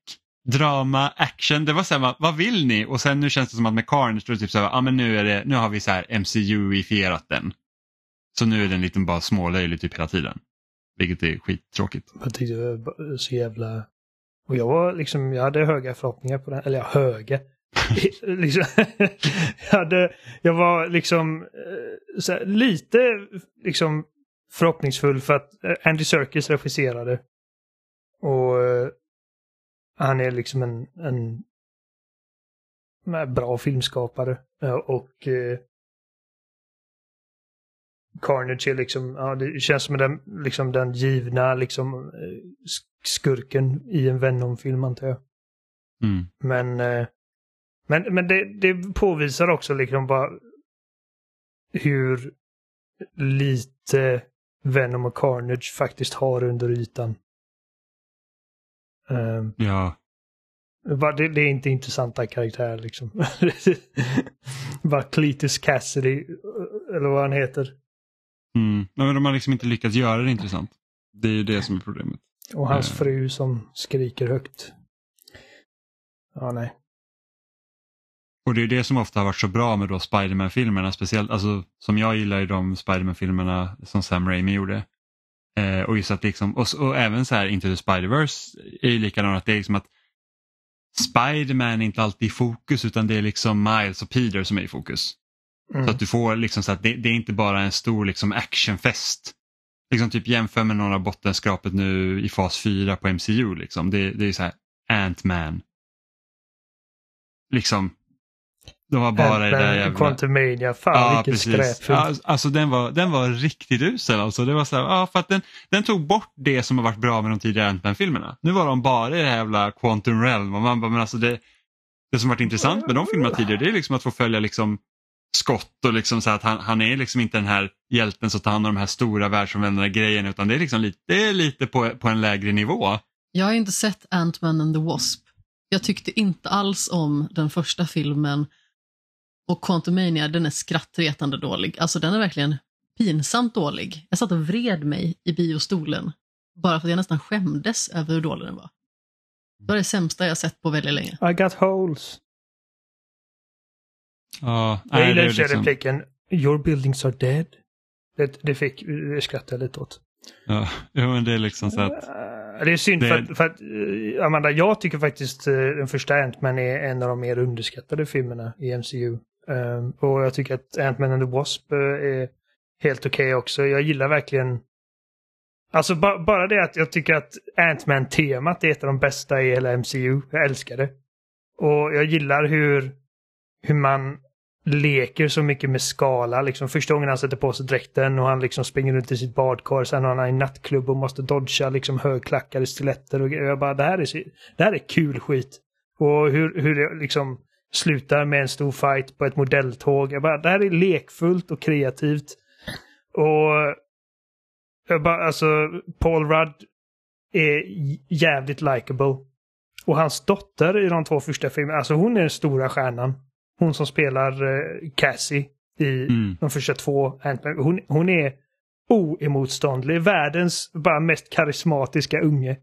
drama, action. Det var så här, vad vill ni? Och sen nu känns det som att med Carnage, då typ så här, ja men nu, är det, nu har vi så här MCU-ifierat den. Så nu är den lite bara smålöjlig typ hela tiden. Vilket är skittråkigt. Jag tyckte det var så jävla... Och jag var liksom, jag hade höga förhoppningar på den. Eller ja, höga. [LAUGHS] [LAUGHS] liksom, jag, hade, jag var liksom eh, här, lite liksom förhoppningsfull för att eh, Andy Serkis regisserade. Och uh, han är liksom en, en, bra filmskapare. Uh, och uh, Carnage är liksom, ja, det känns som den, liksom den givna liksom skurken i en Venom-film antar jag. Mm. Men, men, men det, det påvisar också liksom bara hur lite Venom och Carnage faktiskt har under ytan. Um, ja. Det, det är inte intressanta karaktärer liksom. [LAUGHS] Bara Cletus Cassidy, eller vad han heter. Mm. Men de har liksom inte lyckats göra det intressant. Det är ju det som är problemet. Och hans Eh. fru som skriker högt. Ja, nej. Och det är det som ofta har varit så bra med då Spiderman-filmerna, speciellt alltså, som jag gillar i de Spiderman-filmerna som Sam Raimi gjorde. Eh, och just att liksom, och, och även så här Into the Spider-Verse är ju likadant att det är liksom att Spiderman är inte alltid i fokus utan det är liksom Miles och Peter som är i fokus. Mm. Så att du får liksom så att det, det är inte bara en stor liksom actionfest. Liksom typ jämför med några bottenskrapet nu i fas 4 på MCU. Liksom. Det, det är så här Ant-Man. Liksom. De har bara det där jävla... Quantumania, fan vilken skräpfilm. Ja, alltså den var, den var riktigt usel. Alltså. Det var så här, ja, för att den, den tog bort det som har varit bra med de tidigare Ant-Man-filmerna. Nu var de bara i det här jävla Quantum Realm. Och man bara, men alltså det, det som varit intressant med de filmerna tidigare det är liksom att få följa liksom skott och liksom så att han, han är liksom inte den här hjälten som tar hand om de här stora världsomvändande grejerna utan det är liksom lite, det är lite på, på en lägre nivå. Jag har inte sett Ant-Man and the Wasp. Jag tyckte inte alls om den första filmen och Quantumania, den är skrattretande dålig. Alltså den är verkligen pinsamt dålig. Jag satt och vred mig i biostolen bara för att jag nästan skämdes över hur dålig den var. Det var det sämsta jag sett på väldigt länge. I got holes. Ja, Jag nej, gillar i liksom, repliken Your buildings are dead. Det, det fick, det skrattade jag lite åt. ja, men det är liksom så att, Det är synd Det- för att, för att eh, Amanda, jag tycker faktiskt eh, den första Ant-Man är en av de mer underskattade filmerna i MCU. Ehm, och jag tycker att Ant-Man and the Wasp eh, är helt okej också. Jag gillar verkligen Alltså ba bara det att jag tycker att Ant-Man-temat är ett av de bästa i hela MCU. Jag älskar det. Och jag gillar hur, hur man leker så mycket med skala. Liksom första gången han sätter på sig dräkten och han liksom springer runt i sitt badkar. Sen har han en nattklubb och måste dodga liksom högklackade stiletter och. Jag bara, det här är, så- det här är kul skit. Och hur, hur det liksom slutar med en stor fight på ett modelltåg. Jag bara, det här är lekfullt och kreativt. Och jag bara, alltså, Paul Rudd är jävligt likable. Och hans dotter i de två första filmerna, alltså hon är den stora stjärnan. Hon som spelar eh, Cassie i mm, de första två. Hon, hon är oemotståndlig. Världens bara mest karismatiska unge.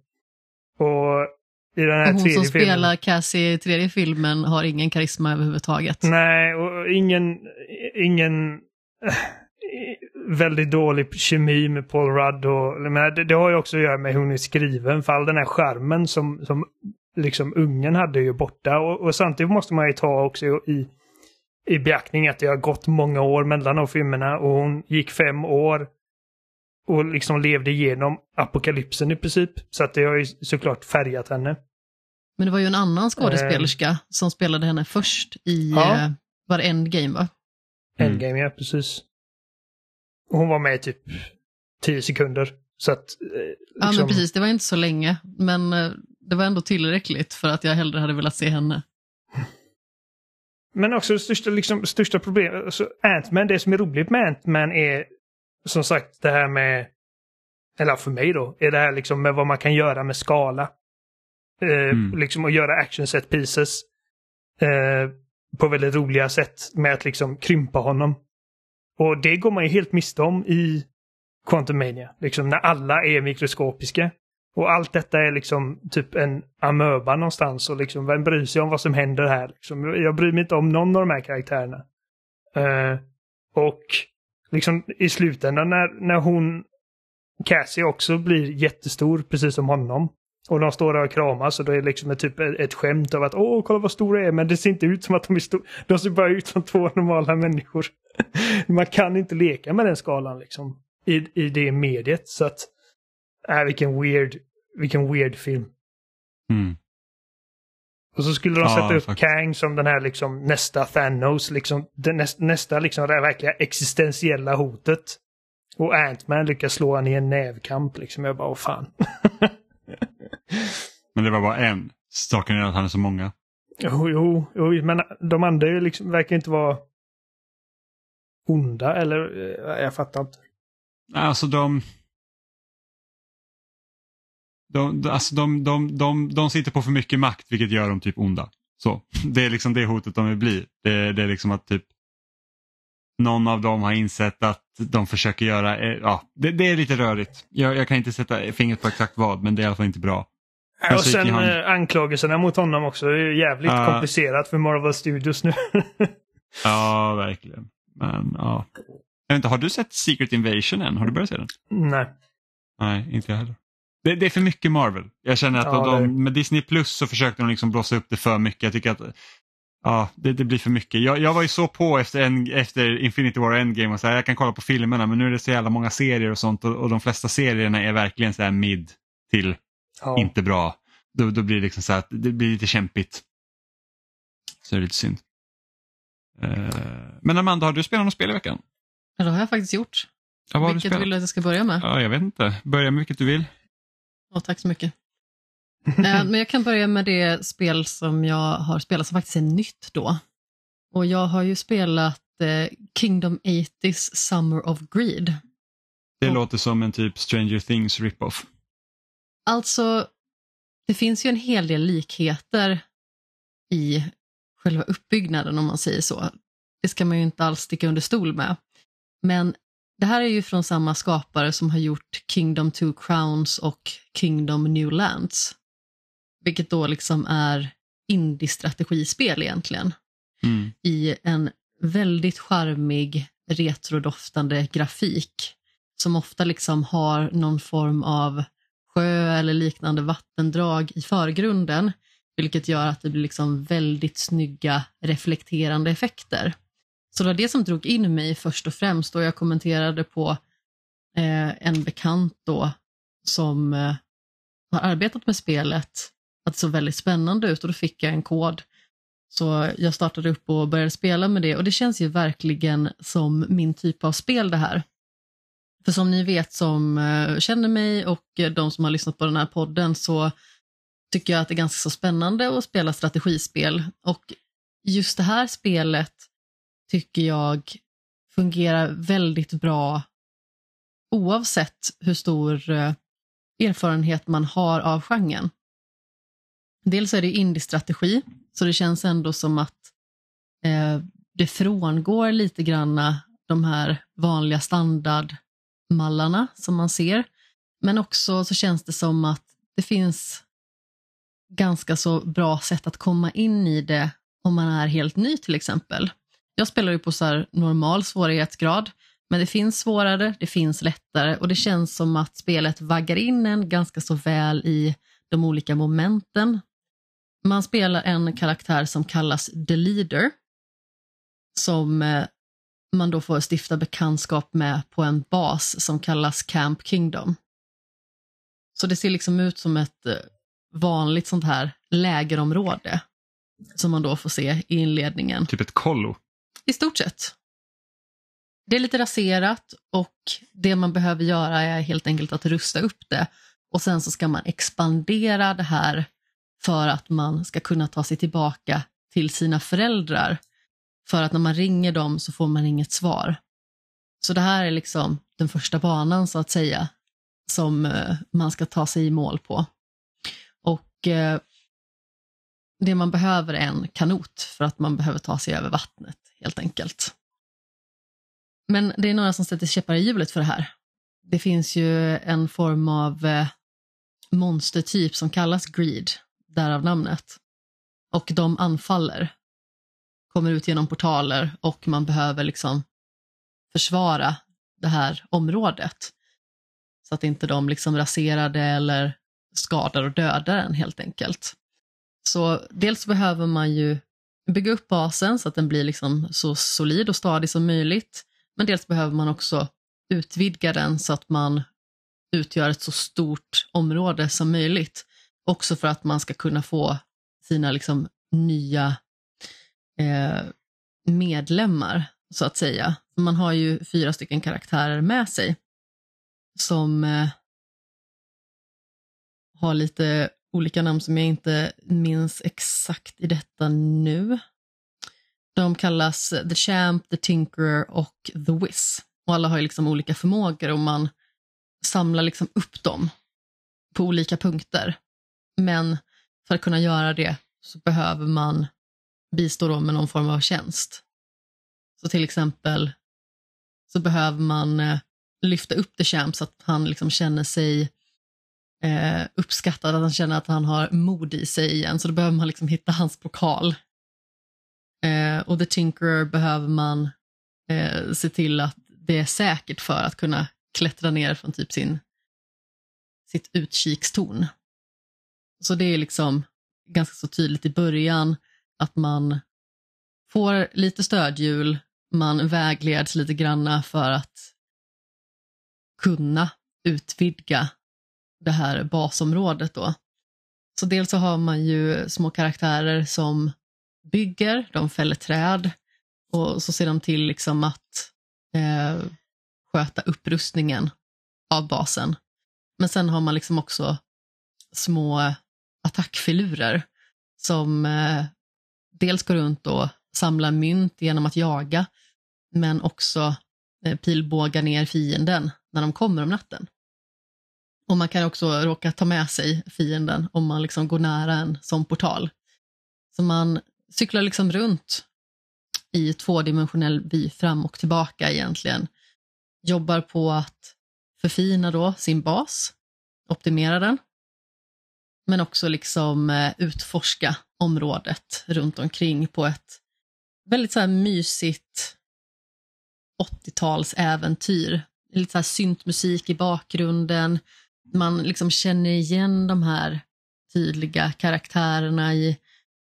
Och i den här Och hon tredje som filmen... spelar Cassie i tredje filmen har ingen karisma överhuvudtaget. Nej, och ingen, ingen väldigt dålig kemi med Paul Rudd. Och, men det, det har ju också att göra med hur hon är skriven. För all den här skärmen som, som liksom ungen hade ju borta. Och, och samtidigt måste man ju ta också i, i beaktning att det har gått många år mellan de filmerna. Och hon gick fem år och liksom levde igenom apokalypsen i princip. Så att det har ju såklart färgat henne. Men det var ju en annan skådespelerska som spelade henne först i Ja. eh, var det Endgame va? Mm. Endgame, ja precis. Och hon var med i typ 10 sekunder. Så att... Eh, Ja liksom, men precis, det var inte så länge. Men eh, det var ändå tillräckligt för att jag hellre hade velat se henne. Men också det största, liksom, största problemet, alltså Ant-Man, det som är roligt med Ant-Man är som sagt det här med, eller för mig då, är det här liksom med vad man kan göra med skala. Eh, Mm. Liksom att göra action set pieces. Eh, på väldigt roliga sätt med att liksom krympa honom. Och det går man ju helt miste om i Quantum Mania. Liksom när alla är mikroskopiska. Och allt detta är liksom typ en amöba någonstans och liksom vem bryr sig om vad som händer här? Liksom, jag bryr mig inte om någon av de här karaktärerna. Eh, och liksom i slutändan när, när hon, Cassie också blir jättestor precis som honom. Och de står där och kramas och då är det liksom ett, typ ett, skämt av att åh, kolla vad stora de är, men det ser inte ut som att de är stora. De ser bara ut som två normala människor. [LAUGHS] Man kan inte leka med den skalan liksom. I, i det mediet. Så att, äh, vilken weird, vilken weird film. mm. Och så skulle de Ja, sätta upp faktiskt. Kang som den här liksom nästa Thanos, liksom den näst, nästa liksom det här verkliga existentiella hotet. Och Ant-Man lyckas slå han i en nävkamp liksom. Jag bara, åh fan. [LAUGHS] Men det var bara en. Saken är att han är så många. Jo, jo, jo, men de andra liksom, verkar inte vara onda eller eh, jag fattar inte. Alltså de... De, de, alltså de, de, de, de sitter på för mycket makt vilket gör dem typ onda. Så, [LAUGHS] Det är liksom det hotet de vill bli. Det, det är liksom att typ någon av dem har insett att de försöker göra, eh, ja, det, det är lite rörigt. Jag, jag, kan inte sätta fingret på exakt vad men det är i alla fall inte bra. Och sen han... Eh, anklagelserna mot honom också. Det är jävligt uh, komplicerat för Marvel Studios nu. [LAUGHS] ja, verkligen. Men ja. Jag vet inte, har du sett Secret Invasion än? Har du börjat se den? Nej. Nej, inte jag heller. Det, det är för mycket Marvel. Jag känner att ja, de, med Disney Plus så försökte de liksom blåsa upp det för mycket. Jag tycker att ja, det, det blir för mycket. Jag, jag var ju så på efter, en, efter Infinity War Endgame och så här, jag kan kolla på filmerna men nu är det så jävla många serier och sånt och, och de flesta serierna är verkligen så här mid till ja. inte bra. Då, då blir det liksom så här, det blir lite kämpigt. Så det är lite synd. Uh, men Amanda, har du spelat något spel i veckan? Ja, det har jag faktiskt gjort. Ja, vilket vill du att jag ska börja med? Ja, jag vet inte. Börja med vilket du vill. Oh, tack så mycket. [LAUGHS] Eh, men jag kan börja med det spel som jag har spelat som faktiskt är nytt då. Och jag har ju spelat eh, Kingdom 80s Summer of Greed. Det och, låter som en typ Stranger Things rip-off. Alltså, det finns ju en hel del likheter i själva uppbyggnaden om man säger så. Det ska man ju inte alls sticka under stol med. Men det här är ju från samma skapare som har gjort Kingdom Two Crowns och Kingdom New Lands. Vilket då liksom är indie-strategispel egentligen. Mm. I en väldigt charmig retrodoftande grafik som ofta liksom har någon form av sjö eller liknande vattendrag i förgrunden, vilket gör att det blir liksom väldigt snygga reflekterande effekter. Så det var det som drog in mig först och främst och jag kommenterade på eh, en bekant då som eh, har arbetat med spelet att det såg väldigt spännande ut och då fick jag en kod. Så jag startade upp och började spela med det och det känns ju verkligen som min typ av spel det här. För som ni vet som eh, känner mig och eh, de som har lyssnat på den här podden så tycker jag att det är ganska så spännande att spela strategispel och just det här spelet tycker jag fungerar väldigt bra oavsett hur stor eh, erfarenhet man har av genren. Dels är det indie-strategi, så det känns ändå som att eh, det frångår lite granna de här vanliga standard mallarna som man ser. Men också så känns det som att det finns ganska så bra sätt att komma in i det om man är helt ny till exempel. Jag spelar ju på så normal svårighetsgrad, men det finns svårare, det finns lättare och det känns som att spelet vaggar in en ganska så väl i de olika momenten man spelar en karaktär som kallas The Leader, som eh, man då får stifta bekantskap med på en bas som kallas Camp Kingdom. Så det ser liksom ut som ett eh, vanligt sånt här lägerområde som man då får se i inledningen. Typ ett kollo? I stort sett. Det är lite raserat och det man behöver göra är helt enkelt att rusta upp det och sen så ska man expandera det här för att man ska kunna ta sig tillbaka till sina föräldrar. För att när man ringer dem så får man inget svar. Så det här är liksom den första banan så att säga som eh, man ska ta sig i mål på. Och eh, det man behöver är en kanot för att man behöver ta sig över vattnet helt enkelt. Men det är några som sätter käppar i hjulet för det här. Det finns ju en form av eh, monstertyp som kallas greed därav namnet. Och de anfaller, kommer ut genom portaler och man behöver liksom försvara det här området. Så att inte de liksom raserar det eller skadar och dödar en helt enkelt. Så dels behöver man ju bygga upp basen så att den blir liksom så solid och stadig som möjligt. Men dels behöver man också utvidga den så att man utgör ett så stort område som möjligt. Också för att man ska kunna få sina liksom, nya eh, medlemmar, så att säga. Man har ju fyra stycken karaktärer med sig som eh, har lite olika namn som jag inte minns exakt i detta nu. De kallas The Champ, The Tinkerer och The Wiz. Och alla har ju liksom olika förmågor och man samlar liksom upp dem på olika punkter. Men för att kunna göra det så behöver man bistå dem med någon form av tjänst. Så till exempel så behöver man eh, lyfta upp The Champ så att han liksom känner sig eh, uppskattad, att han känner att han har mod i sig igen. Så då behöver man liksom hitta hans pokal. Eh, och The Tinkerer behöver man eh, se till att det är säkert för att kunna klättra ner från typ sin, sitt utkikstorn. Så det är liksom ganska så tydligt i början att man får lite stödhjul, man vägleds lite granna för att kunna utvidga det här basområdet då. Så dels så har man ju små karaktärer som bygger, de fäller träd och så ser de till liksom att eh, sköta upprustningen av basen. Men sen har man liksom också små attackfilurer som eh, dels gå runt och samla mynt genom att jaga, men också eh, pilbåga ner fienden när de kommer om natten. Och man kan också råka ta med sig fienden om man liksom går nära en sån portal. Så man cyklar liksom runt i tvådimensionell vy fram och tillbaka egentligen. Jobbar på att förfina då sin bas, optimera den, men också liksom eh, utforska området runt omkring på ett väldigt så här mysigt 80-tals äventyr. Lite så här syntmusik i bakgrunden. Man liksom känner igen de här tydliga karaktärerna i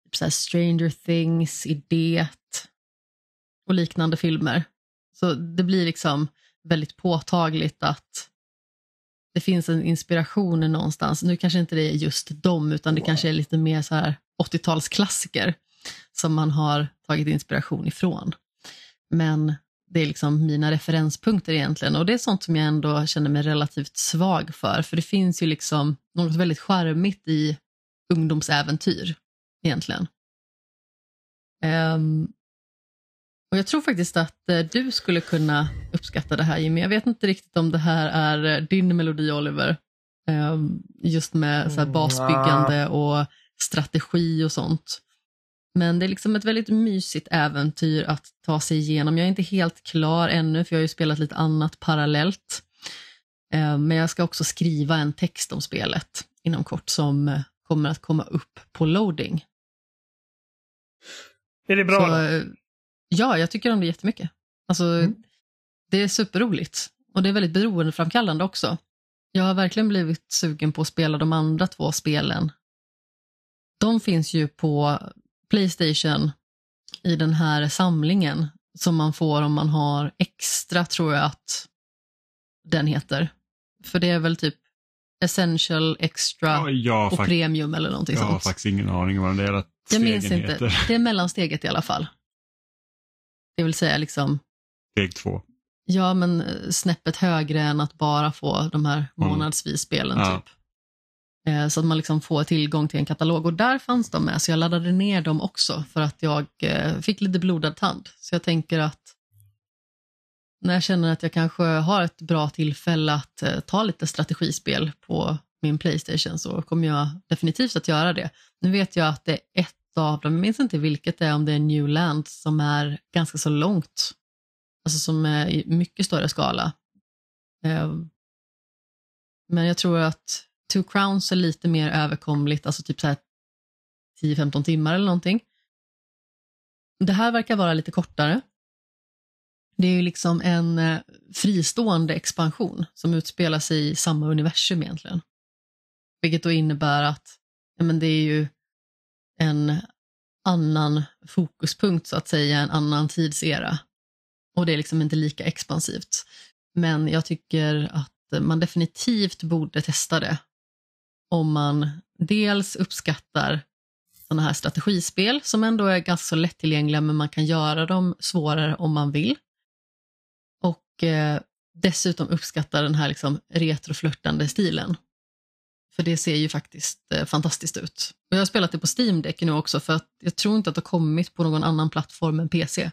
typ så Stranger Things, i Det och liknande filmer. Så det blir liksom väldigt påtagligt att det finns en inspiration någonstans. Nu kanske inte det är just dem, utan det kanske är lite mer så här 80-talsklassiker som man har tagit inspiration ifrån. Men det är liksom mina referenspunkter egentligen och det är sånt som jag ändå känner mig relativt svag för, för det finns ju liksom något väldigt charmigt i ungdomsäventyr egentligen. Um, och Jag tror faktiskt att uh, du skulle kunna uppskatta det här Jimmy. Jag vet inte riktigt om det här är din melodi Oliver. Um, just med så här, basbyggande och strategi och sånt. Men det är liksom ett väldigt mysigt äventyr att ta sig igenom. Jag är inte helt klar ännu för jag har ju spelat lite annat parallellt. Eh, men jag ska också skriva en text om spelet inom kort som eh, kommer att komma upp på loading. Är det bra? Så, eh, ja, jag tycker om det jättemycket. Alltså, mm. Det är superroligt och det är väldigt beroendeframkallande också. Jag har verkligen blivit sugen på att spela de andra två spelen. De finns ju på Playstation i den här samlingen som man får om man har extra, tror jag att den heter. För det är väl typ Essential, Extra ja, och Premium eller någonting jag sånt. Jag har faktiskt ingen aning vad den där Jag minns inte. Heter. Det är mellansteget i alla fall. Det vill säga liksom... Steg två. Ja, men eh, snäppet högre än att bara få de här månadsvis spelen. Mm. Typ. Eh, så att man liksom får tillgång till en katalog och där fanns de med så jag laddade ner dem också för att jag eh, fick lite blodad tand. Så jag tänker att när jag känner att jag kanske har ett bra tillfälle att ta lite strategispel på min Playstation så kommer jag definitivt att göra det. Nu vet jag att det är ett av dem, jag minns inte vilket det är, om det är Newland som är ganska så långt. Alltså som är i mycket större skala. Eh, men jag tror att Two Crowns är lite mer överkomligt, alltså typ 10-15 timmar eller någonting. Det här verkar vara lite kortare. Det är ju liksom en eh, fristående expansion som utspelar sig i samma universum egentligen. Vilket då innebär att ja, men det är ju en annan fokuspunkt så att säga, en annan tidsera. Och det är liksom inte lika expansivt. Men jag tycker att man definitivt borde testa det om man dels uppskattar sådana här strategispel som ändå är ganska så lättillgängliga men man kan göra dem svårare om man vill. Och eh, dessutom uppskattar den här liksom retroflörtande stilen. För det ser ju faktiskt eh, fantastiskt ut. Och jag har spelat det på Steam Deck nu också för att jag tror inte att det har kommit på någon annan plattform än PC.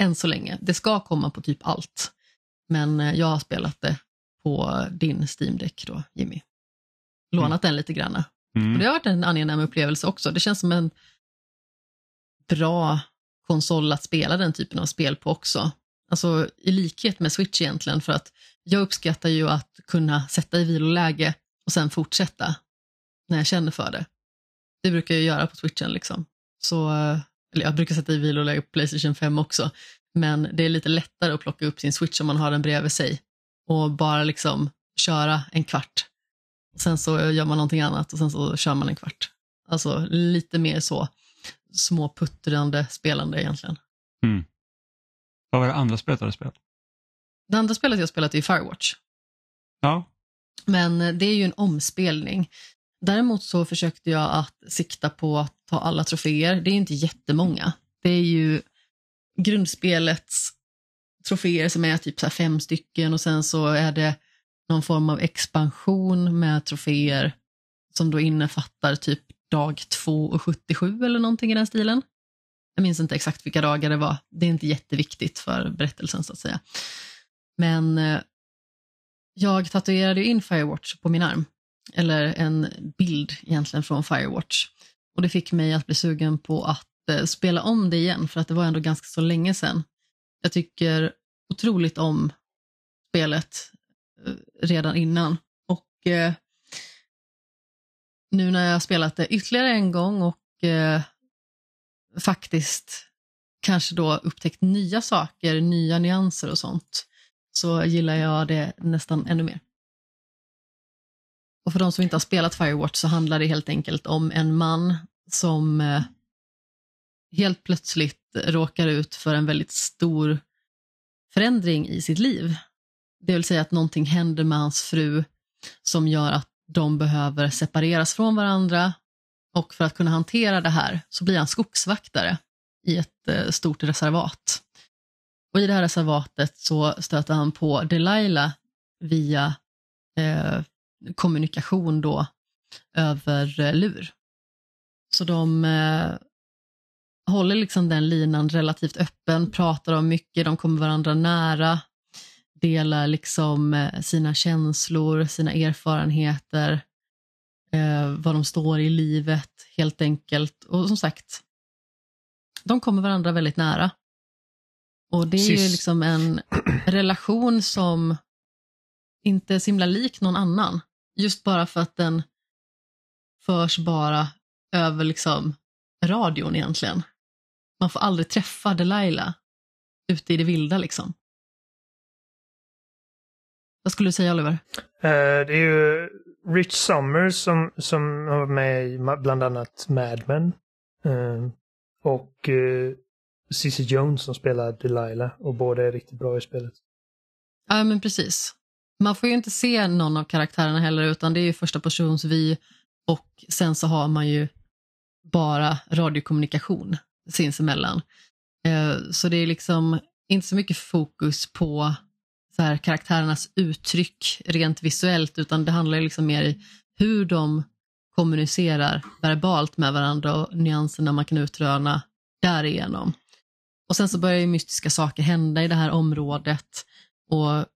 Än så länge. Det ska komma på typ allt. Men eh, jag har spelat det på din Steam Deck då, Jimmy. lånat den lite grann. Och Mm. det har varit en angenäm upplevelse också. Det känns som en bra konsol att spela den typen av spel på också. Alltså i likhet med Switch egentligen, för att jag uppskattar ju att kunna sätta i viloläge och sen fortsätta när jag känner för det. Det brukar jag göra på Switchen liksom. Så, eller jag brukar sätta i viloläge på Playstation 5 också, men det är lite lättare att plocka upp sin Switch om man har den bredvid sig och bara liksom köra en kvart. Sen så gör man någonting annat och sen så kör man en kvart. Alltså lite mer så småputtrande spelande egentligen. Vad var det andra spelet du hade spelat? Det andra spelet jag spelat är Firewatch. Ja. Men eh, det är ju en omspelning. Däremot så försökte jag att sikta på att ta alla troféer. Det är inte jättemånga. Det är ju grundspelets troféer som är typ så här fem stycken och sen så är det någon form av expansion med troféer som då innefattar typ dag 2 och 77 eller någonting i den stilen. Jag minns inte exakt vilka dagar det var. Det är inte jätteviktigt för berättelsen så att säga. Men eh, jag tatuerade in Firewatch på min arm. Eller en bild egentligen från Firewatch. Och det fick mig att bli sugen på att eh, spela om det igen, för att det var ändå ganska så länge sedan. Jag tycker otroligt om spelet eh, redan innan. Och eh, nu när jag har spelat det ytterligare en gång och eh, faktiskt kanske då upptäckt nya saker, nya nyanser och sånt, så gillar jag det nästan ännu mer. Och för de som inte har spelat Firewatch så handlar det helt enkelt om en man som eh, helt plötsligt råkar ut för en väldigt stor förändring i sitt liv. Det vill säga att någonting händer med hans fru som gör att de behöver separeras från varandra och för att kunna hantera det här så blir han skogsvaktare i ett eh, stort reservat. Och I det här reservatet så stöter han på Delilah via eh, kommunikation då över eh, lur. Så de eh, håller liksom den linan relativt öppen, pratar om mycket, de kommer varandra nära, delar liksom eh, sina känslor, sina erfarenheter, eh, vad de står i livet helt enkelt. Och som sagt, de kommer varandra väldigt nära. Och det är ju liksom en [CLEARS THROAT] relation som inte är så himla lik någon annan. Just bara för att den förs bara över liksom radion egentligen. Man får aldrig träffa Delilah ute i det vilda liksom. Vad skulle du säga Oliver? Eh, det är ju Rich Summers som, som har med i bland annat Mad Men. Eh, och uh, Cissi Jones som spelar Delilah och båda är riktigt bra i spelet. Ja, men precis. Man får ju inte se någon av karaktärerna heller, utan det är ju första persons vy och sen så har man ju bara radiokommunikation sinsemellan. Eh, så det är liksom inte så mycket fokus på så här, karaktärernas uttryck rent visuellt, utan det handlar ju liksom mer i hur de kommunicerar verbalt med varandra och nyanserna man kan utröna därigenom. Och sen så börjar ju mystiska saker hända i det här området och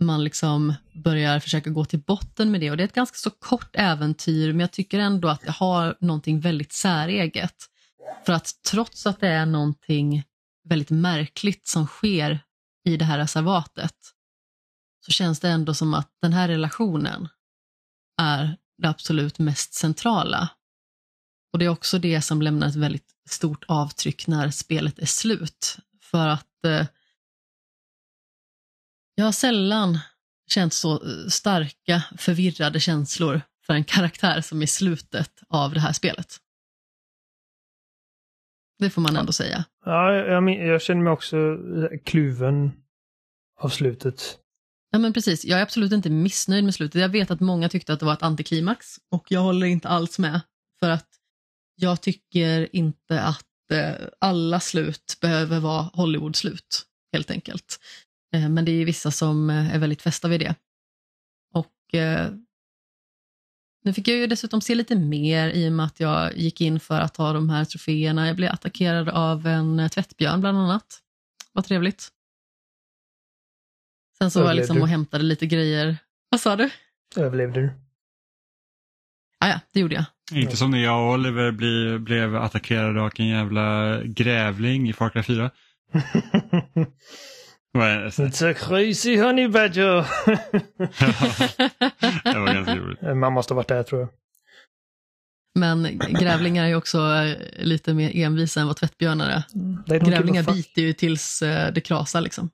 man liksom börjar försöka gå till botten med det. Och det är ett ganska så kort äventyr, men jag tycker ändå att det har någonting väldigt säreget. För att trots att det är någonting väldigt märkligt som sker i det här reservatet, så känns det ändå som att den här relationen är det absolut mest centrala. Och det är också det som lämnar ett väldigt stort avtryck när spelet är slut. För att eh, jag har sällan känt så eh, starka, förvirrade känslor för en karaktär som i slutet av det här spelet. Det får man ändå säga. Ja, jag, jag känner mig också eh, kluven av slutet. Ja, men precis. Jag är absolut inte missnöjd med slutet. Jag vet att många tyckte att det var ett antiklimax och jag håller inte alls med. För att jag tycker inte att eh, alla slut behöver vara Hollywood-slut, helt enkelt. Eh, men det är vissa som eh, är väldigt fästa vid det. Och eh, nu fick jag ju dessutom se lite mer i och med att jag gick in för att ta de här troféerna. Jag blev attackerad av en tvättbjörn bland annat. Vad trevligt. Sen så var jag liksom du? och hämtade lite grejer. Vad sa du? Överlevde du? Ah, ja, det gjorde jag. Inte som när jag och Oliver bli, blev attackerade av en jävla grävling i Far Cry 4. It's a crazy honey badger. [LAUGHS] det var ganska roligt. Man måste ha varit där tror jag. Men grävlingar är ju också eh, lite mer envisa än vad tvättbjörnar är. Don't Grävlingar biter ju tills eh, det krasar liksom.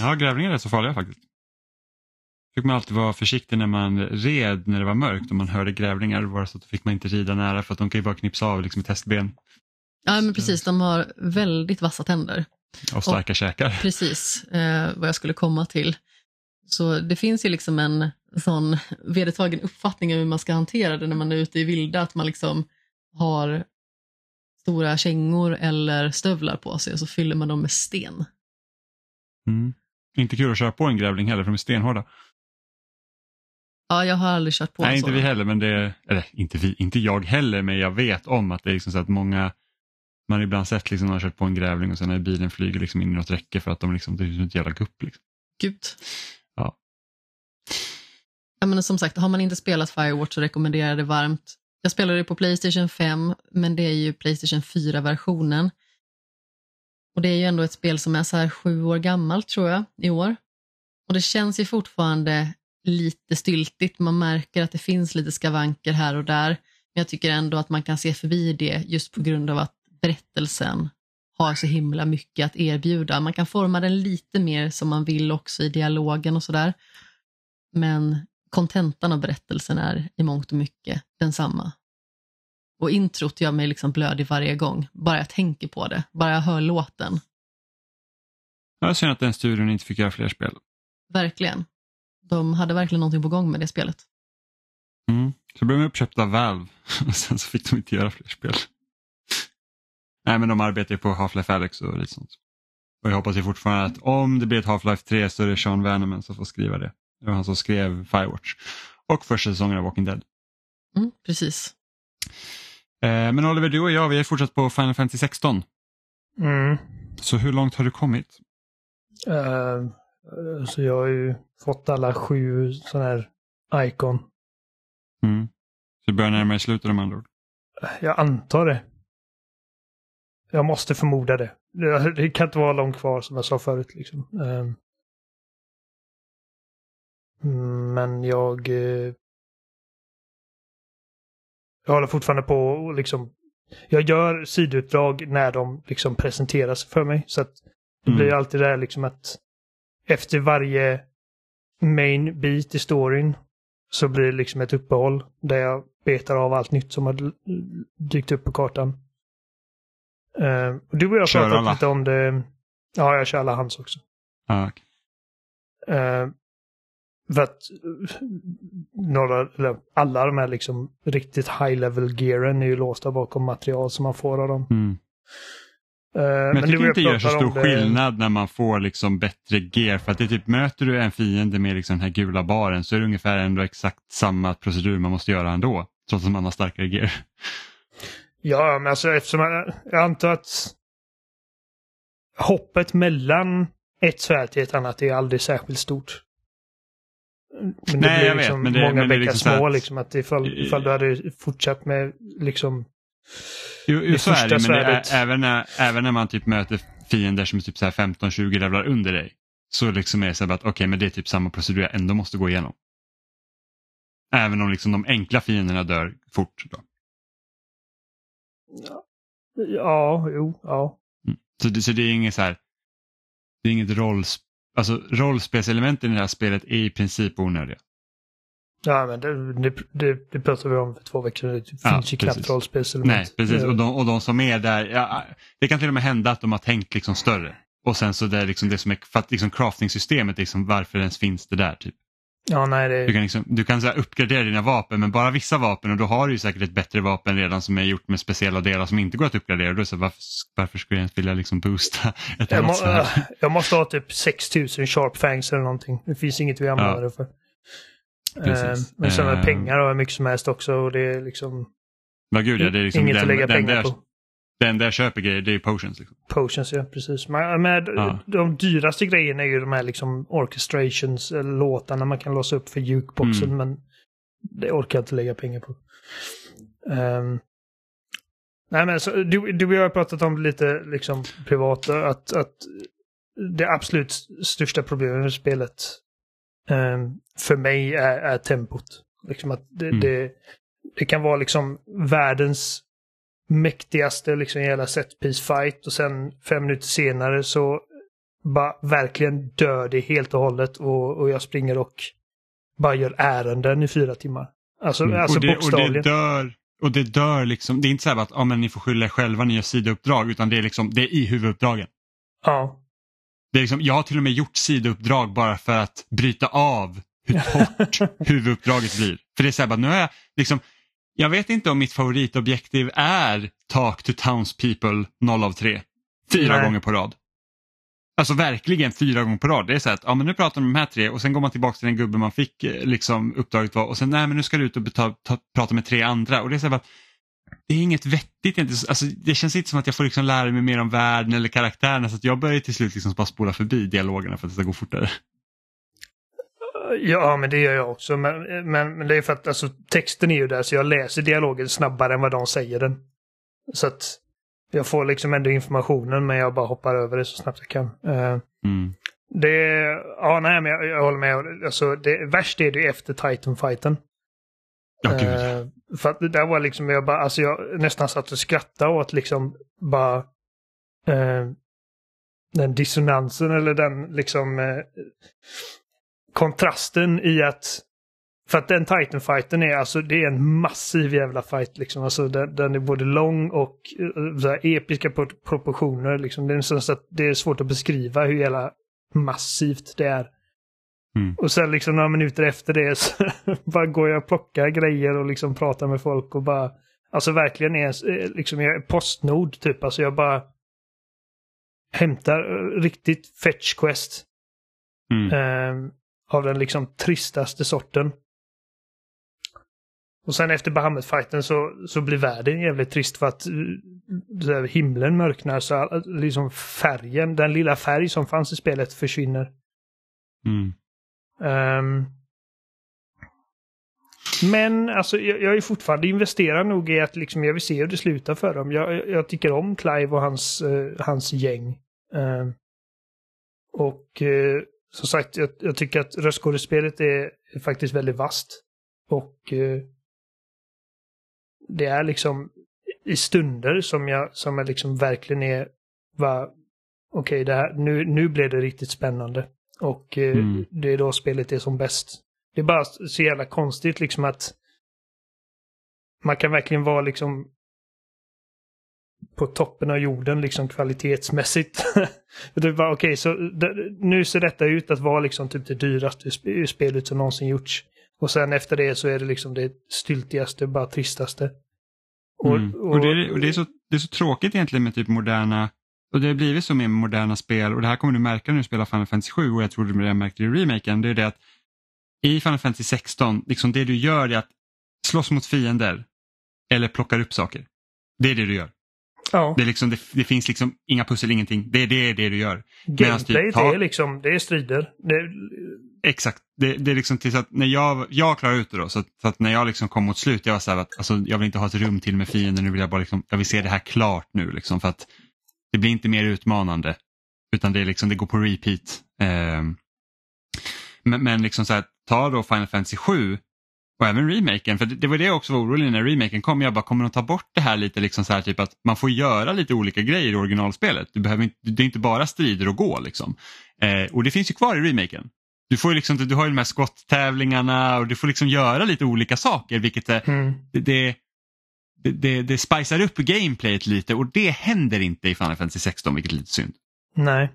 Ja, grävlingar är så farliga faktiskt. Fick man alltid vara försiktig när man red när det var mörkt och man hörde grävlingar. Bara så att fick man inte rida nära för att de kan ju bara knipsa av liksom ett hästben Ja, men precis. De har väldigt vassa tänder. och starka käkar. [LAUGHS] Precis eh, vad jag skulle komma till. Så det finns ju liksom en sån vedertagen uppfattning om hur man ska hantera det när man är ute i vilda, att man liksom har stora kängor eller stövlar på sig och så fyller man dem med sten. Mm. Inte kul att köra på en grävling heller för de är stenhårda. Ja, jag har aldrig kört på Nej, inte vi heller, men det, eller inte vi, inte jag heller, men jag vet om att det är liksom så att många, man har ibland sett liksom, man har kört på en grävling och sen när bilen flyger liksom in i något räcke för att de liksom, det är som ett jävla gupp. Liksom. Gud. Ja. Ja, men som sagt, har man inte spelat Firewatch så rekommenderar jag det varmt. Jag spelade det på Playstation 5, men det är ju Playstation 4-versionen. Och det är ju ändå ett spel som är så här sju år gammalt tror jag, i år. Och det känns ju fortfarande lite styltigt. Man märker att det finns lite skavanker här och där. Men jag tycker ändå att man kan se förbi det just på grund av att berättelsen har så himla mycket att erbjuda. Man kan forma den lite mer som man vill också i dialogen och sådär. Men kontentan av berättelsen är i mångt och mycket densamma. Och introt gör mig liksom blödig varje gång, bara jag tänker på det, bara jag hör låten. Jag synd att den studion inte fick göra fler spel. Verkligen. De hade verkligen någonting på gång med det spelet. Mm. Så blev de uppköpta av Valve [LAUGHS] och sen så fick de inte göra fler spel. Nej men de arbetar ju på Half-Life Alyx och lite sånt. Och jag hoppas ju fortfarande att om det blir ett Half-Life 3 så är det Sean Vanneman som får skriva det. Det var han som skrev Firewatch. Och första säsongen av Walking Dead. Mm, precis. Eh, men Oliver, du och jag vi har fortsatt på Final Fantasy 16. Mm. Så hur långt har du kommit? Eh, så jag har ju fått alla sju sådana här icon. Mm. Så du börjar närma dig slutet om andra ord. Jag antar det. Jag måste förmoda det. Det, kan inte vara långt kvar som jag sa förut. Liksom. Ehm. Men jag... eh, Jag håller fortfarande på och liksom... Jag gör sidutdrag när de liksom presenteras för mig. Så att det Mm. blir alltid det här liksom att efter varje main bit i storyn så blir det liksom ett uppehåll där jag betar av allt nytt som har dykt upp på kartan. Uh, du och jag har pratat alla. lite om det. Ja, jag kör alla hans också. Ja, okej. Eh, för att några, eller alla de här liksom riktigt high level gearen är ju låsta bakom material som man får av dem. mm. Eh, Men jag du tycker inte det gör så stor det- skillnad när man får liksom bättre gear. För att det är typ, möter du en fiende med liksom den här gula baren så är det ungefär ändå exakt samma procedur man måste göra ändå. Trots att man har starkare gear. Ja, men alltså eftersom jag, jag antar att hoppet mellan ett svärd till ett annat är aldrig särskilt stort. Men det Nej, jag vet, liksom men det- många men det är liksom små att- liksom. Att ifall, ifall du hade fortsatt med liksom... Jo, jo så är det, men svärdet- även, när, även när man typ möter fiender som är typ så här 15-20 levlar under dig. Så liksom är det så att okej, men det är typ samma procedur jag ändå måste gå igenom. Även om liksom de enkla fienderna dör fort. Då. Ja, jo, ja. Så, det, så det är inget så här, det är inget rolls, alltså rollspelselementen i det här spelet är i princip onödiga. Ja, men det, det, det, pratade vi om för två veckor sedan. Det finns Ja, ju knappt rollspelselement. Nej, precis. Och de, och de som är där, ja, det kan till och med hända att de har tänkt liksom större. Och sen så det är liksom det som är, för att liksom crafting-systemet, liksom, varför ens finns det där? Typ. Ja, nej, Du det... kan, liksom, du kan så uppgradera dina vapen men bara vissa vapen och då har du ju säkert ett bättre vapen redan som är gjort med speciella delar som inte går att uppgradera. Då så, varför, varför skulle jag ens vilja liksom boosta ett Jag, må, [LAUGHS] jag måste ha typ 6000 sharp fangs eller någonting. Det finns inget vi använder Ja. det för. Precis. Eh, men sen med Eh. pengar har jag mycket som helst också och det är liksom Ja, gud, ja, det är liksom inget den, att lägga den, pengar där, på. den där köper grejer, det är potions. Liksom. Potions, ja precis. Men, men Ja. de dyraste grejerna är ju de här liksom orchestrations, eller låtarna man kan låsa upp för jukeboxen. Mm. Men det orkar jag inte lägga pengar på. Um, nej men så, du, du och jag har pratat om lite liksom privat, att, att det absolut största problemet med spelet um, för mig är, är tempot. Liksom att det, mm. det, det, kan vara liksom världens mäktigaste liksom jävla setpiece fight och sen fem minuter senare så bara verkligen dör det helt och hållet och, och jag springer och bara gör ärenden i fyra timmar. Alltså, mm. alltså och, det, och det dör och det dör liksom, det är inte så här att ah, men ni får skylla er själva, ni gör sidouppdrag, utan det är liksom, det är i huvuduppdragen. Ja. Det är liksom, jag har till och med gjort sidouppdrag bara för att bryta av hur torrt huvuduppdraget blir. För det är så här, bara, nu har jag liksom, jag vet inte om mitt favoritobjektiv är Talk to Townspeople 0 av 3. Fyra Nej. gånger på rad. Alltså verkligen fyra gånger på rad. Det är så att ja, men nu pratar man med de här tre och sen går man tillbaka till den gubben man fick eh, liksom, uppdraget var och sen nej men nu ska du ut och beta, ta, prata med tre andra. Och det är så att, det är inget vettigt. Alltså, det känns inte som att jag får liksom lära mig mer om världen eller karaktärerna så jag börjar till slut liksom bara spola förbi dialogerna för att det ska gå fortare. Ja, men det gör jag också. Men, men, men det är för att alltså, texten är ju där så jag läser dialogen snabbare än vad de säger den. Så att jag får liksom ändå informationen men jag bara hoppar över det så snabbt jag kan. Uh, mm. Det, ja nej men jag, jag håller med. Alltså, det, värst är det efter Titan-fighten. Ja, uh, för att det där var liksom, jag bara, alltså jag nästan satt och skrattade åt liksom bara uh, den dissonansen eller den liksom kontrasten i att för att den Titan-fighten är alltså, det är en massiv jävla fight liksom. Alltså den, den är både lång och uh, så här, episka proportioner liksom. Det är, så att det är svårt att beskriva hur jävla massivt det är. Mm. Och sen liksom några minuter efter det så [LAUGHS] bara går jag och plockar grejer och liksom pratar med folk och bara Alltså verkligen är eh, liksom jag är postnod typ. Alltså jag bara hämtar eh, riktigt fetch quest. Mm. Uh, av den liksom tristaste sorten. Och sen efter Bahamut-fighten så, så blir världen jävligt trist för att här, himlen mörknar så liksom färgen, den lilla färg som fanns i spelet försvinner. Mm. Um, men alltså jag, jag är fortfarande investerad nog i att liksom, jag vill se hur det slutar för dem. Jag, jag tycker om Clive och hans, uh, hans gäng. Um, och uh, som sagt, jag, jag tycker att röstskådespelet är, är faktiskt väldigt vasst. Och uh, det är liksom i stunder som jag, som jag liksom verkligen är, okej, okay, nu, nu blev det riktigt spännande. Och eh, mm. det är då spelet är som bäst. Det är bara så jävla konstigt liksom att man kan verkligen vara liksom på toppen av jorden liksom kvalitetsmässigt. [LAUGHS] det var okay, så det, nu ser detta ut att vara liksom typ det dyraste spelet som någonsin gjorts. Och sen efter det så är det liksom det styltigaste, bara tristaste. Och, mm. och, och, det, och det, är så, det är så tråkigt egentligen med typ moderna, och det har blivit så med moderna spel och det här kommer du märka när du spelar Final Fantasy 7 och jag tror du redan märkte det i remaken, det är det att i Final Fantasy 16, liksom det du gör är att slåss mot fiender eller plockar upp saker. Det är det du gör. Ja. Det, liksom, det, det, finns liksom inga pussel, ingenting. Det, det är det du gör. Gameplay, typ, ta... det är liksom, det är strider. Det... Exakt. Det, det är liksom till så att när jag, jag klarar ut det då, så att, så att när jag liksom kom mot slut, jag var så här att alltså, jag vill inte ha ett rum till med fienden, nu vill jag bara liksom, jag vill se det här klart nu liksom för att det blir inte mer utmanande. Utan det, är liksom, det går på repeat. Eh, men, men liksom så här, ta då Final Fantasy 7 och även remaken, för det, det var det jag också var orolig när remaken kom. Jag bara, kommer de ta bort det här lite, liksom så här, typ att man får göra lite olika grejer i originalspelet. Du behöver inte, det är inte bara strider och gå liksom. Eh, och det finns ju kvar i remaken. Du, får liksom, du har ju de här skotttävlingarna och du får liksom göra lite olika saker vilket mm. det, det, det, det spicar upp gameplayet lite och det händer inte i Final Fantasy 16 vilket är lite synd. Nej.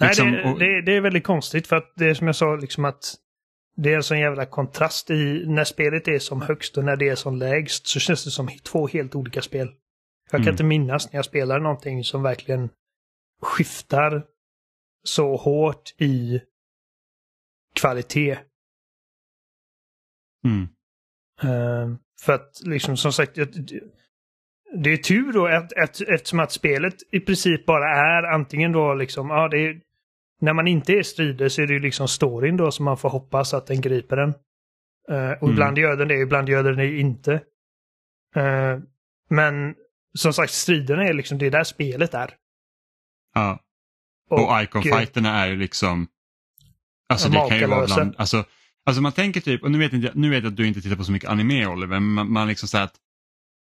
Liksom, Nej, det, och... det, det, är väldigt konstigt för att det är som jag sa liksom att det är en sån jävla kontrast i när spelet är som högst och när det är som lägst så känns det som två helt olika spel. Jag kan mm. inte minnas när jag spelar någonting som verkligen skiftar så hårt i kvalitet. Mm. Uh, för att liksom som sagt, det är tur då att, att, eftersom att spelet i princip bara är antingen då liksom, ja det är när man inte är strider så är det ju liksom storyn då som man får hoppas att den griper den. Eh, och Mm. ibland gör den det, ibland gör den det inte. Eh, men som sagt, striderna är liksom det är där spelet är. Ja. Och, Icon-fighterna är ju liksom... Alltså det kan ju vara bland... Alltså, alltså man tänker typ, och nu vet, inte, nu vet jag att du inte tittar på så mycket anime Oliver, men man, man liksom säger att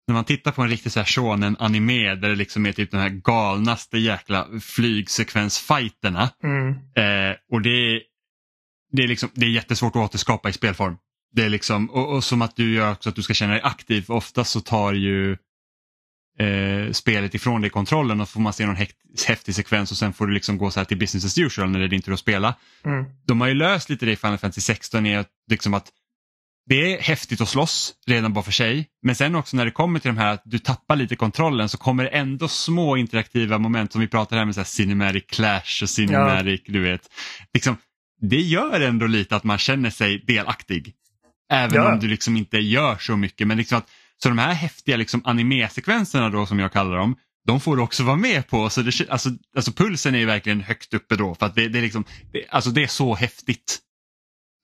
när man tittar på en riktig så här shonen anime där det liksom är typ de här galnaste jäkla flygsekvensfighterna Mm. eh, och det är, det, är liksom, det är jättesvårt att återskapa i spelform. Det är liksom, och, och som att du gör också att du ska känna dig aktiv, för ofta så tar ju eh, spelet ifrån dig kontrollen och får man se någon häftig sekvens och sen får du liksom gå så här till business as usual när det är din tur att spela. Mm. De har ju löst lite det i Final Fantasy 16 är liksom att det är häftigt att slåss redan bara för sig men sen också när det kommer till de här att du tappar lite kontrollen så kommer det ändå små interaktiva moment som vi pratar här med så här cinematic clash och cinematic, du vet. Liksom, det gör ändå lite att man känner sig delaktig. Även Ja. om du liksom inte gör så mycket. Men liksom att, så de här häftiga liksom anime-sekvenserna då som jag kallar dem, de får du också vara med på. Så det, alltså, alltså pulsen är ju verkligen högt uppe då för att det, det är liksom, det, alltså det är så häftigt.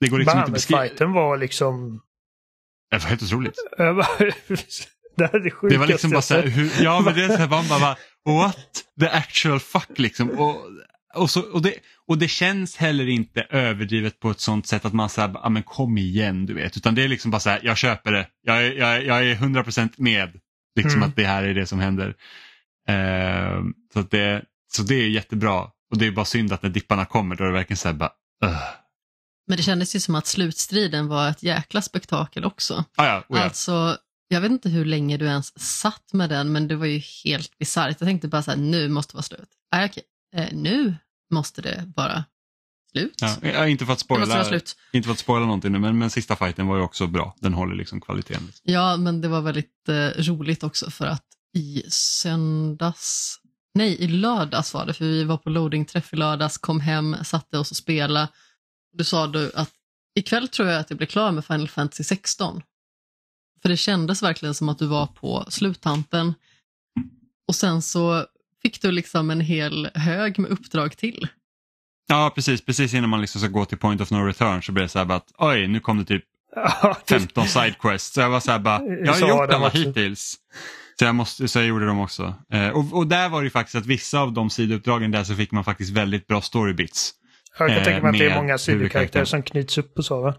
Det går liksom inte beskriva. Bahamut-fighten var liksom... Det var helt otroligt. [LAUGHS] Det här är det sjukaste Det var liksom bara så här, hur, ja men det är så här, man bara, bara [LAUGHS] what the actual fuck liksom. Och, och, så, och, det, och det känns heller inte överdrivet på ett sånt sätt att man säger, ja men kom igen du vet. Utan det är liksom bara så här, jag köper det. Jag, är- jag, jag är 100% med. Liksom Mm. att det här är det som händer. Ehm, så, att det, så det är jättebra. Och det är bara synd att när dipparna kommer då är det verkligen så här bara, uh. Men det kändes ju som att slutstriden var ett jäkla spektakel också. ah, ja, oh ja. Alltså, jag vet inte hur länge du ens satt med den, men det var ju helt bisarrt. Jag tänkte bara så här, nu måste det vara slut. Ah, okej, eh, nu måste det vara slut. Ja, ja, inte för att spoila, slut. inte för att spoila någonting nu, men, men sista fighten var ju också bra. Den håller liksom kvaliteten. Ja, men det var väldigt eh, roligt också för att i söndags, nej i lördags var det, för vi var på loading-träff i lördags, kom hem, satte oss och spela. Du sa du att ikväll tror jag att jag blir klar med Final Fantasy 16. För det kändes verkligen som att du var på sluttampen. Och sen så fick du liksom en hel hög med uppdrag till. Ja, precis. Precis innan man liksom ska gå till point of no return så blir det så här bara att oj, nu kom det typ Ja, det- 15 sidequests. Så jag var så här bara, jag har gjort dem alla hittills. Så jag, måste, så jag gjorde dem också. Eh, och, och där var det ju faktiskt att vissa av de sidouppdragen där så fick man faktiskt väldigt bra storybits. Jag kan eh, tänka mig att det är många sidokaraktärer som knyts upp och så va?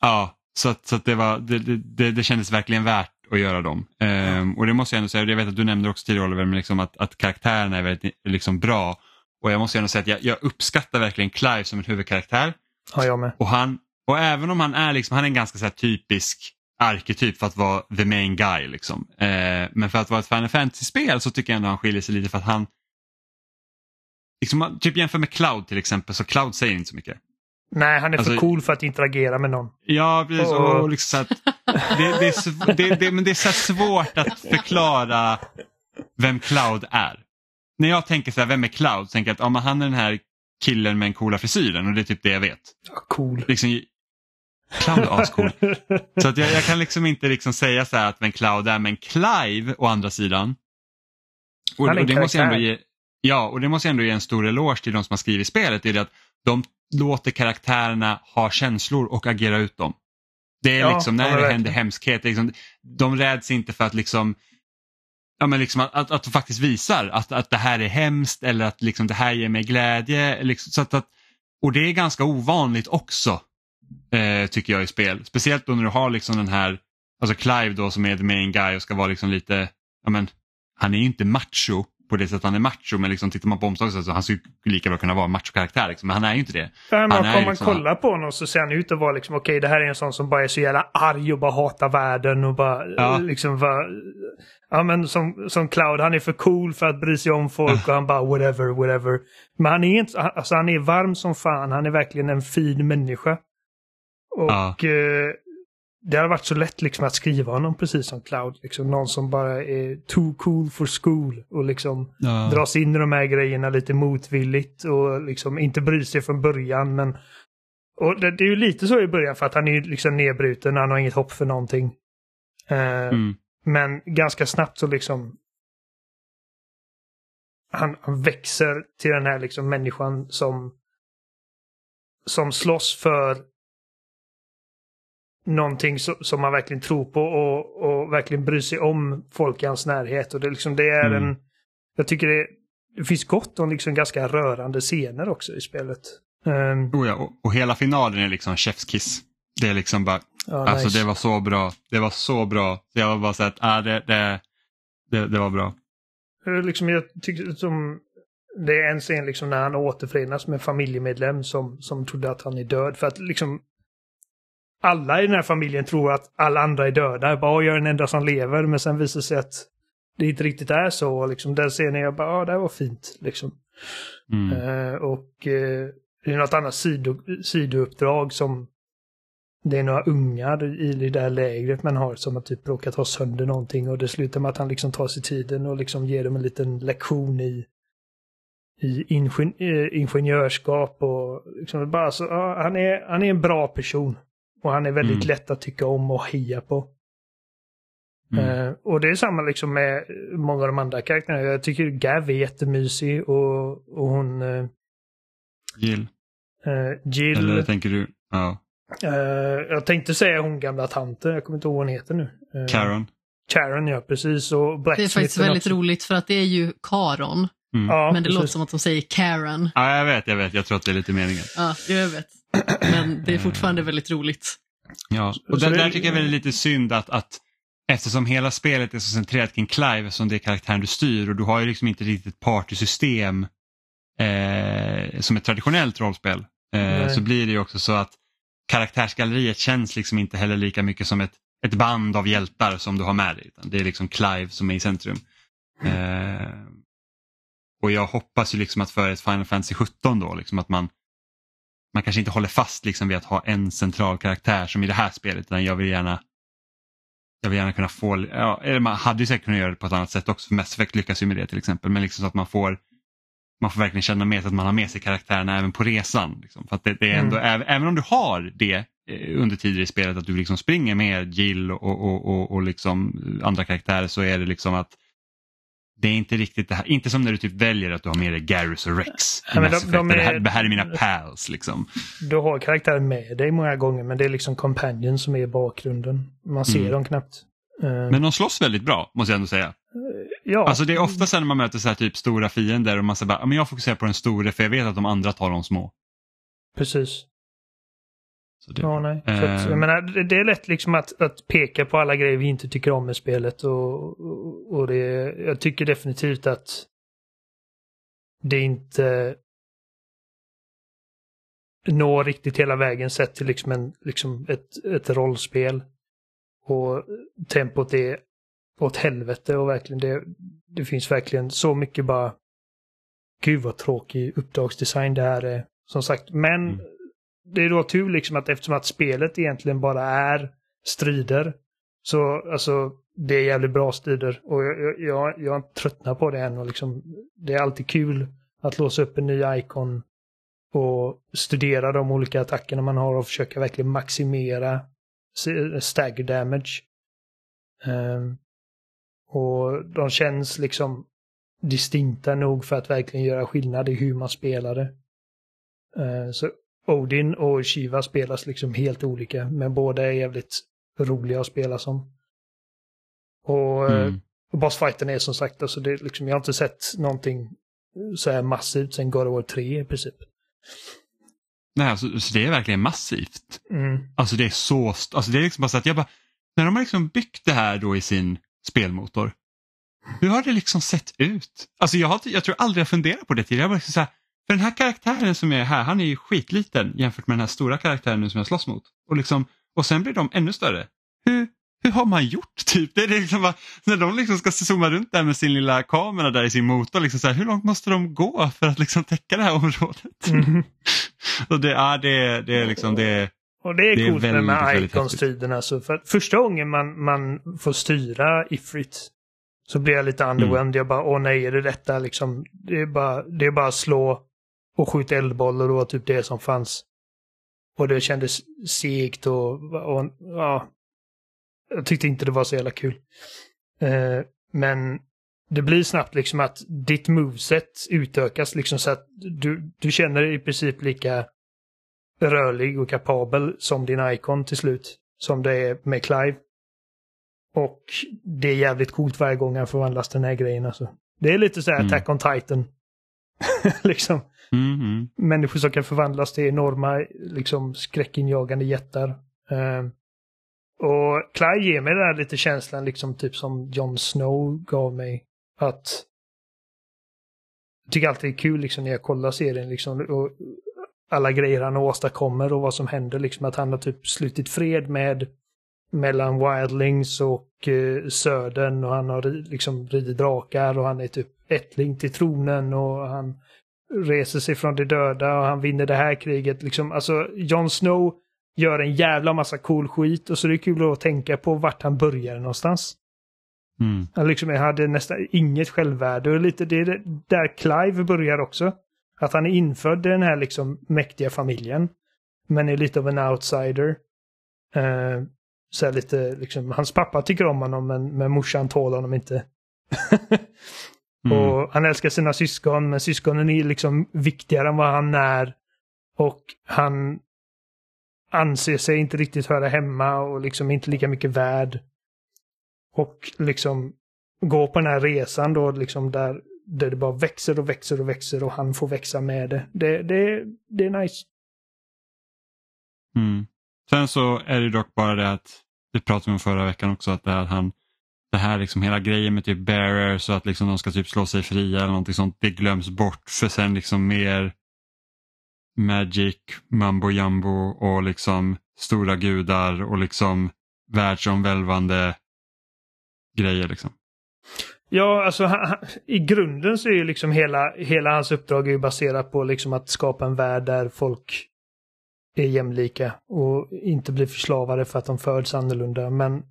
Ja, så att, så att det, var, det, det, det, kändes verkligen värt att göra dem. Ehm, och det måste jag ändå säga, jag vet att du nämnde också tidigare Oliver, men liksom att, att karaktärerna är väldigt liksom, bra. Och jag måste ändå säga att jag, jag uppskattar verkligen Clive som en huvudkaraktär. Ja, jag med. Och, han, och även om han är, liksom, han är en ganska så här, typisk arketyp för att vara the main guy. Liksom. Eh, men för att vara ett Final Fantasy-spel så tycker jag ändå han skiljer sig lite för att han Liksom, typ jämför med Cloud till exempel, så Cloud säger inte så mycket. Nej, han är Alltså- för cool för att interagera med någon. Ja, precis. Och- Och liksom så att, det, det, är, det, det, men det är så svårt att förklara vem Cloud är. När jag tänker så här, vem är Cloud? Så tänker jag att ja, men han är den här killen med den coola frisyren och det är typ det jag vet. Ja, cool. Liksom, Cloud är ascool. Så att jag, jag kan liksom inte liksom säga så här att vem Cloud är, men Clive å andra sidan. Och, och det måste jag ändå ge, ja, och det måste jag ändå ge en stor eloge till de som har skrivit spelet. Är det att de låter karaktärerna ha känslor och agera ut dem. Det är Ja, liksom när det verkligen. händer hemskheter, liksom, de räds inte för att liksom Ja, men liksom att, att, att de faktiskt visar att, att det här är hemskt eller att liksom det här ger mig glädje. Liksom, så att, att, och det är ganska ovanligt också eh, tycker jag i spel. Speciellt då när du har liksom den här, alltså Clive då som är the main guy och ska vara liksom lite, ja men han är ju inte macho på det sättet han är macho men liksom tittar man på omslaget så han skulle lika bra kunna vara en machokaraktär liksom, men han är ju inte det. Men Han om man liksom- kollar på honom så ser han ut att vara liksom, okej det här är en sån som bara är så jävla arg och bara hatar världen och bara Ja. liksom bara, ja men som, som Cloud, han är för cool för att bry sig om folk och han bara whatever, whatever. Men han är inte, alltså han är varm som fan, han är verkligen en fin människa. Och Ja. eh, det har varit så lätt liksom att skriva honom precis som Cloud. Liksom någon som bara är too cool for school och liksom Ja. dras in i de här grejerna lite motvilligt och liksom inte bryr sig från början. Men, och det, det är ju lite så i början för att han är ju liksom nedbruten, han har inget hopp för någonting. Eh, Mm. Men ganska snabbt så liksom han, han växer till den här liksom människan som som slåss för någonting so som man verkligen tror på och, och verkligen bryr sig om folk i hans närhet. Och det, liksom, det är Mm. en... Jag tycker det, det finns gott om liksom ganska rörande scener också i spelet. Um, Oh ja, och, och hela finalen är liksom chefskiss. Det är liksom bara, ja, alltså nice. det var så bra. Det var så bra. Så jag var bara så att, ah, det, det, det, det var bra. Liksom, jag tycker som... Det är en scen liksom när han återförenas med en familjemedlem som, som trodde att han är död. För att liksom... Alla i den här familjen tror att alla andra är döda. Bara, "Åh, jag är den enda som lever. Men sen visar det sig att det inte riktigt är så. Liksom, den scenen, jag bara, ja, det här var fint. Liksom. Mm. Eh, och eh, det är något annat sido, sidouppdrag som det är några ungar i det där lägret man har som har typ råkat ha sönder någonting och det slutar med att han liksom tar sig tiden och liksom ger dem en liten lektion i, i ingen, eh, ingenjörskap och liksom bara så, ja, han, är, han är en bra person. Och han är väldigt Mm. lätt att tycka om och heja på. Mm. Eh, och det är samma liksom med många av de andra karaktärerna. Jag tycker Gav är jättemysig och, och hon eh, Jill, eh, Jill. eller tänker du? Ja. jag tänkte säga hon gamla tanten, jag kommer inte ihåg vad hon heter nu. Karen. Karen ja, precis. Och Det är faktiskt väldigt också. roligt för att det är ju Karon, Mm. Ja, men det precis. låter som att de säger Karen. Ja, jag vet, jag vet. Jag tror att det är lite meningen. Ja, jag vet. Men det är fortfarande väldigt roligt. Ja, och där, där tycker jag väl är lite synd att, att eftersom hela spelet är så centrerat kring Clive som det är karaktären du styr och du har ju liksom inte riktigt ett partysystem eh, som ett traditionellt rollspel. Eh, så blir det ju också så att karaktärsgalleriet känns liksom inte heller lika mycket som ett, ett band av hjältar som du har med dig. Det är liksom Clive som är i centrum. Eh, och jag hoppas ju liksom att för ett Final Fantasy 17 då, liksom att man man kanske inte håller fast liksom vid att ha en central karaktär som i det här spelet utan jag vill gärna jag vill gärna kunna få, ja, eller man hade ju säkert kunnat göra det på ett annat sätt också för Mass Effect lyckas ju med det till exempel men liksom så att man får man får verkligen känna med sig att man har med sig karaktärerna även på resan. Liksom. För att det, det är ändå, även, även om du har det eh, under tider i spelet att du liksom springer med Jill och, och, och, och liksom andra karaktärer så är det liksom att det är inte riktigt det här, inte som när du typ väljer att du har med dig Garrus och Rex. Ja, de- Effect, de där det, här, är- det här är mina pals liksom. Du har karaktären med dig många gånger men det är liksom companion som är i bakgrunden. Man ser Mm. dem knappt. Eh, Men de slåss väldigt bra måste jag ändå säga. ja, Alltså det är ofta sen när man möter så här typ stora fiender och man säger bara, "Ja, men jag fokuserar på den stora för jag vet att de andra tar de små. precis. Så det, Ja, nej. Så att, Eh. jag menar, det, det är lätt liksom att, att peka på alla grejer vi inte tycker om med spelet och, och, och det, jag tycker definitivt att det inte når riktigt hela vägen sett till liksom, en, liksom ett, ett rollspel. Och tempot är åt helvete och verkligen det, det finns verkligen så mycket bara Gud vad tråkig uppdragsdesign det här är. Som sagt, men Mm det är då tur liksom att eftersom att spelet egentligen bara är strider. Så alltså, det är jävligt bra strider och jag, jag, jag, tröttnar har tröttnat på det än. Och liksom, det är alltid kul att låsa upp en ny ikon och studera de olika attackerna man har och försöka verkligen maximera stagger damage. Um, och de känns liksom distinkta nog för att verkligen göra skillnad i hur man spelar det. Uh, så Odin och Shiva spelas liksom helt olika, men båda är jävligt roliga att spela som. Och eh, mm. och bossfighten är som sagt, alltså det, är liksom, jag har inte sett någonting så här massivt sen God of War 3 i princip. Nej, alltså, så det är verkligen massivt. Mm. Alltså det är så, alltså det är liksom bara så att jag bara, när de har liksom byggt det här då i sin spelmotor, hur har det liksom sett ut? Alltså jag, har, jag tror aldrig jag funderat på det tidigare. Jag bara liksom så här, för den här karaktären som är här, han är ju skitliten jämfört med den här stora karaktären nu som jag slåss mot. Och, liksom, och sen blir de ännu större. Hur, hur har man gjort? Typ? Det är liksom bara, när de liksom ska zooma runt där med sin lilla kamera där i sin motor, liksom så här, hur långt måste de gå för att liksom täcka det här området? Mm. [LAUGHS] Och det, ja, det, det är liksom det. Och det är, Det är coolt med, väldigt, med väldigt Icons-tiden. Alltså, för att första gången man, man får styra Ifrit så blir jag lite underwhelmed. Jag bara, åh nej, är det detta liksom? Det är bara, det är bara slå och skjuta eldboll och det var typ det som fanns. Och det kändes segt och, och ja. Jag tyckte inte det var så jävla kul. Eh, men det blir snabbt liksom att ditt moveset utökas liksom så att du, du känner dig i princip lika rörlig och kapabel som din Icon till slut. som det är med Clive. Och det är jävligt coolt varje gång han förvandlas till den här grejen alltså. Det är lite så här Mm. Attack on Titan. [LAUGHS] liksom. Mm, mm. Människor som kan förvandlas till enorma, liksom skräckinjagande jättar. Uh, och Clive ger mig den här lite känslan, liksom typ som Jon Snow gav mig. Att jag tycker alltid det är kul liksom när jag kollar serien liksom. Och alla grejer han åstadkommer och vad som händer. Liksom att han har typ slutit fred med mellan Wildlings och eh, Södern och han har liksom ridit drakar och han är typ ättling till tronen och han reser sig från de döda och han vinner det här kriget. Liksom, alltså, Jon Snow gör en jävla massa cool skit och så är det kul att tänka på vart han började någonstans. Mm. Han liksom hade nästan inget självvärde och lite det är där Clive börjar också. Att han är infödd i den här liksom mäktiga familjen. Men är lite av en outsider. Eh, så lite liksom, hans pappa tycker om honom men, men morsan tål honom inte. [LAUGHS] Mm. Och han älskar sina syskon, men syskonen är liksom viktigare än vad han är. Och han anser sig inte riktigt höra hemma och liksom inte lika mycket värd. Och liksom gå på den här resan då liksom där, där det bara växer och växer och växer och han får växa med det. Det, det, det är nice. Mm. Sen så är det dock bara det att, det pratade vi om förra veckan också, att det här, han, det här liksom hela grejen med typ bearers så att liksom de ska typ slå sig fria eller någonting sånt, det glöms bort för sen liksom mer magic, mambo jumbo och liksom stora gudar och liksom världsomvälvande grejer liksom. Ja, alltså han, han, i grunden så är ju liksom hela, hela hans uppdrag är ju baserat på liksom att skapa en värld där folk är jämlika och inte blir förslavade för att de föds annorlunda. Men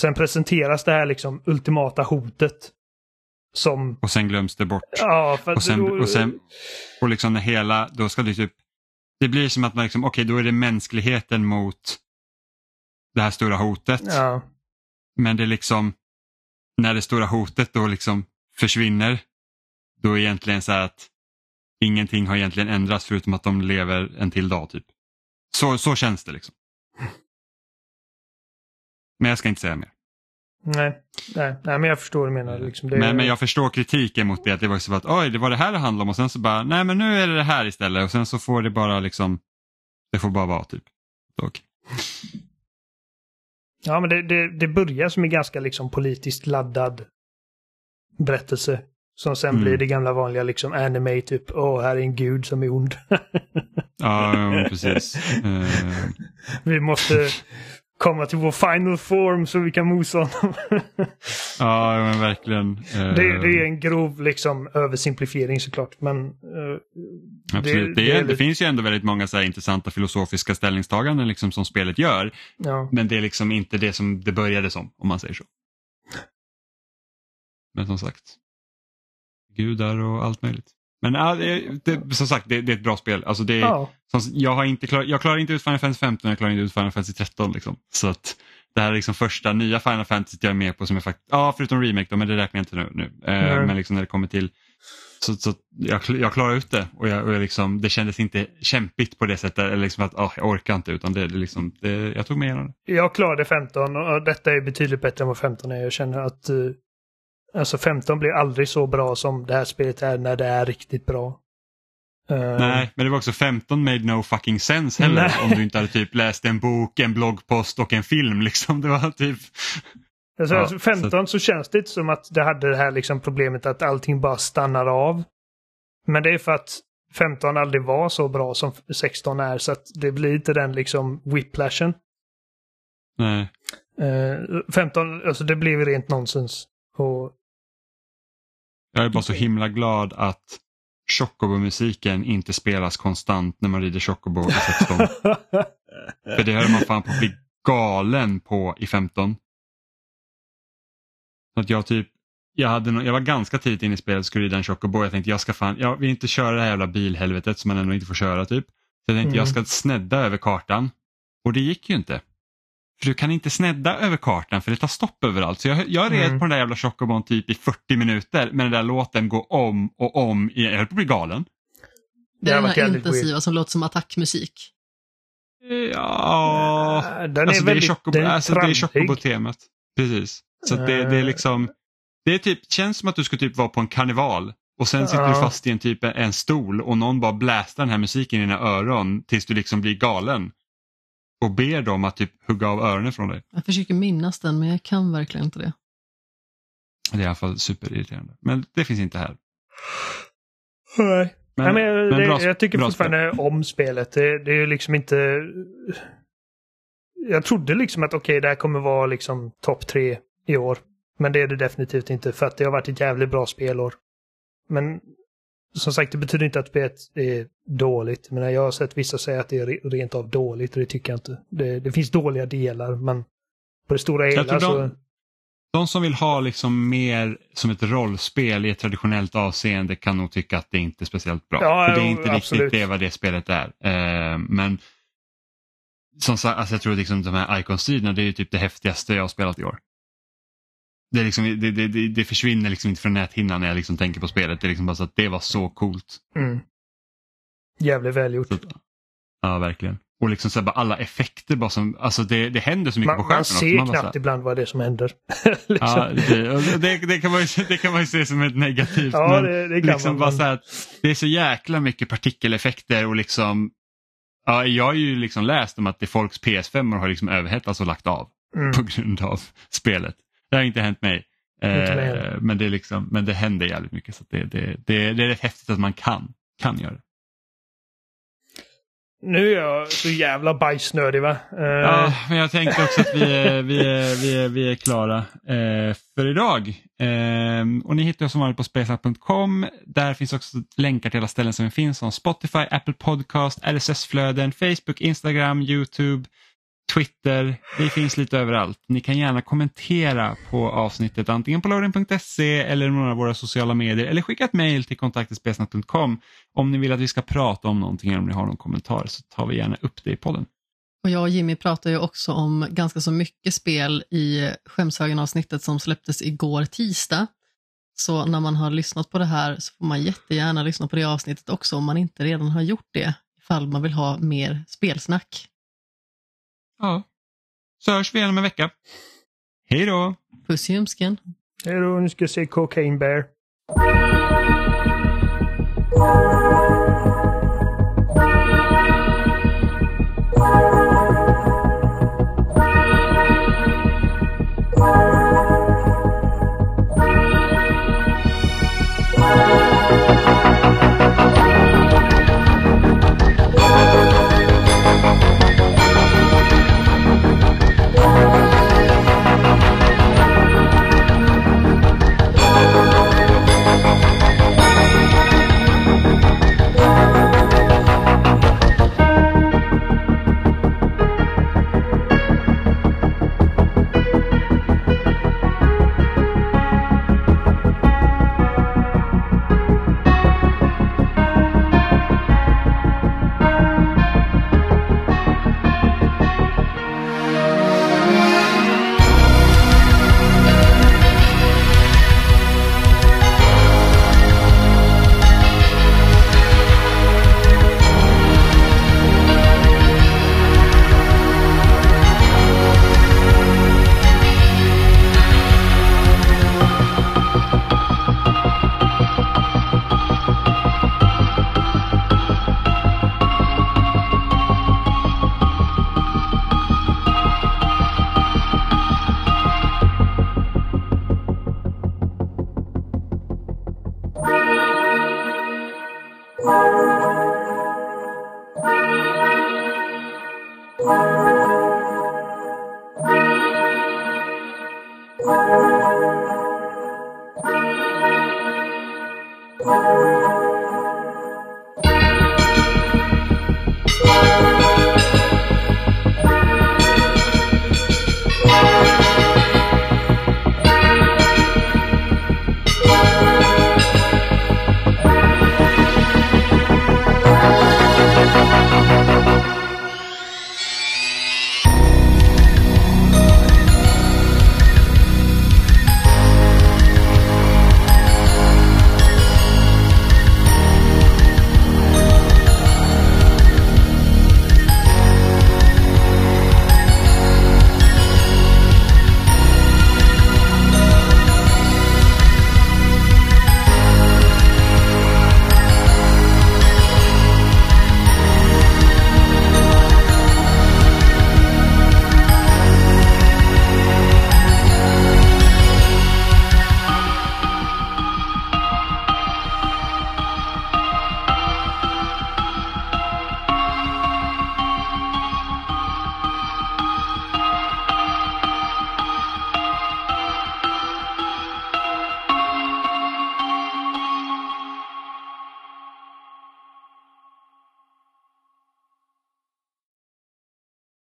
sen presenteras det här liksom ultimata hotet. Som, Och sen glöms det bort. ja, för Och sen, då- och sen och liksom när hela, då ska det typ, det blir som att man liksom, okej då är det mänskligheten mot det här stora hotet. Ja, Men det är liksom, när det stora hotet då liksom försvinner, då är det egentligen så här att ingenting har egentligen ändrats förutom att de lever en till dag typ. Så, så känns det liksom. Men jag ska inte säga mer. nej, nej, nej, men jag förstår vad du menar. Liksom det, Men, men jag förstår kritiken mot det, att det var så att oj, det var det här det handlade om och sen så bara, nej men nu är det det här istället och sen så får det bara liksom, det får bara vara typ. Och, [LAUGHS] Ja, men det, det, det börjar som en ganska liksom politiskt laddad berättelse. Som sen Mm. blir det gamla vanliga liksom anime, typ åh, här är en gud som är ond. ja, ja, [LAUGHS] precis. Eh, Vi måste komma till vår final form så vi kan mosa honom. [LAUGHS] ja, men verkligen. Eh, det, det är en grov liksom översimplifiering såklart, men... eh, Absolut. Det, det är, det, finns ju ändå väldigt många så intressanta filosofiska ställningstaganden liksom som spelet gör. ja. Men det är liksom inte det som det började som, om man säger så. Men som sagt, gudar och allt möjligt. Men ja, det, det, som sagt, det, det är ett bra spel. Alltså det, ja. som, jag, har inte klar, jag klarar inte ut Final Fantasy 15, jag klarar inte ut Final Fantasy 13. Liksom. Så att det här är liksom första nya Final Fantasy jag är med på som är faktiskt, ja förutom Remake då, men det räknar jag inte nu. nu. Nej. men liksom när det kommer till så, så jag, jag klarar ut det och, jag, och jag liksom, det kändes inte kämpigt på det sättet. Eller liksom att oh, jag orkar inte utan det, det liksom, det, jag tog mig igenom det. Jag klarade 15 och detta är betydligt bättre än vad 15 är. Jag känner att eh, alltså 15 blir aldrig så bra som det här spelet är när det är riktigt bra. Eh, Nej, men det var också 15 made no fucking sense heller Nej. om du inte hade typ läst en bok, en bloggpost och en film. Liksom. Det var typ... Alltså, Ja, alltså 15 så... känns det inte som att det hade det här liksom problemet att allting bara stannar av. Men det är för att 15 aldrig var så bra som 16 är så att det blir inte den liksom whiplashen. Nej. Eh, 15, alltså det blev rent nonsens. Och Jag är bara så himla glad att Chocobo-musiken inte spelas konstant när man rider Chocobo i 16. [LAUGHS] För det höll man fan på att bli galen på i 15. Så att jag typ, jag, hade no jag var ganska tidigt inne i spelet och skulle rida en Chocobo. Jag tänkte jag ska fan, jag vill inte köra det här jävla bilhelvetet som man ändå inte får köra typ. Så jag tänkte Mm. jag ska snedda över kartan. Och det gick ju inte. För du kan inte snedda över kartan för det tar stopp överallt. Så jag, jag red Mm. på den där jävla Chocobon typ i 40 minuter men den där låten går om och om. igen. Jag höll på att bli galen. Det är den här intensiva som låter som attackmusik. Ja, Den alltså är det är väldigt Chocobo, den är alltså det är. Chocobo-temat. Precis. Så det, det är Eh. liksom, det är typ, känns som att du ska typ vara på en karneval och sen sitter du Ja. fast i en typ en stol och någon bara blästar den här musiken i dina öron tills du liksom blir galen. Och ber dem att typ hugga av öronen från dig. Jag försöker minnas den men jag kan verkligen inte det. Det är i alla fall superirriterande. Men det finns inte här. Nej. Men, Nej, men, men det, bra- jag tycker fortfarande om spelet. Det, det är ju liksom inte... Jag trodde liksom att okej, det här kommer vara liksom topp tre i år. Men det är det definitivt inte för att det har varit ett jävligt bra spelår. Men som sagt, det betyder inte att spelet är dåligt. Men jag har sett vissa säga att det är re- rent av dåligt och det tycker jag inte. Det, det finns dåliga delar men på det stora hela så... de- De som vill ha liksom mer som ett rollspel i ett traditionellt avseende kan nog tycka att det inte är speciellt bra. Ja, För det är inte absolut. riktigt det vad det spelet är. Eh, men som sagt, alltså jag tror liksom de här Icon-striderna det är typ det häftigaste jag har spelat i år. Det, liksom, det, det, det, försvinner liksom inte från näthinnan när jag liksom tänker på spelet. Det är liksom bara så att det var så coolt. Mm. Jävligt välgjort. Så, ja, verkligen. Och liksom så bara alla effekter bara som, alltså det, det händer så mycket på Man, skärmen man ser Man knappt ibland vad det är som händer. [LAUGHS] liksom. Ja, det, det, kan man ju, det kan man ju se som ett negativt. Ja, men det, det kan liksom man. bara så här att det är så jäkla mycket partikeleffekter och liksom Ja, jag har ju liksom läst om att det folks PS5 har liksom överhettats och lagt av Mm. på grund av spelet. Det har inte hänt mig. Eh, men, det liksom, men det händer jävligt mycket så det, det, det, det är rätt häftigt att man kan, kan göra det. Nu är jag så jävla bajsnödig va? Eh, Ja, men jag tänkte också att vi är, vi är, vi är, vi är klara eh, för idag. Eh, och ni hittar oss som vanligt på spelsnack.com. Där finns också länkar till alla ställen som finns som Spotify, Apple Podcast, RSS-flöden, Facebook, Instagram, Youtube, Twitter. Vi finns lite överallt. Ni kan gärna kommentera på avsnittet antingen på loading.se eller några av våra sociala medier eller skicka ett mejl till kontaktetspelsnack.com om ni vill att vi ska prata om någonting eller om ni har någon kommentar så tar vi gärna upp det i podden. Och jag och Jimmy pratar ju också om ganska så mycket spel i Skämshögen-avsnittet som släpptes igår tisdag. Så när man har lyssnat på det här så får man jättegärna lyssna på det avsnittet också om man inte redan har gjort det, ifall man vill ha mer spelsnack. Ja. Så hörs vi igen om en vecka. Hej då! Puss i ljumsken. Hej då, nu ska jag se Cocaine Bear.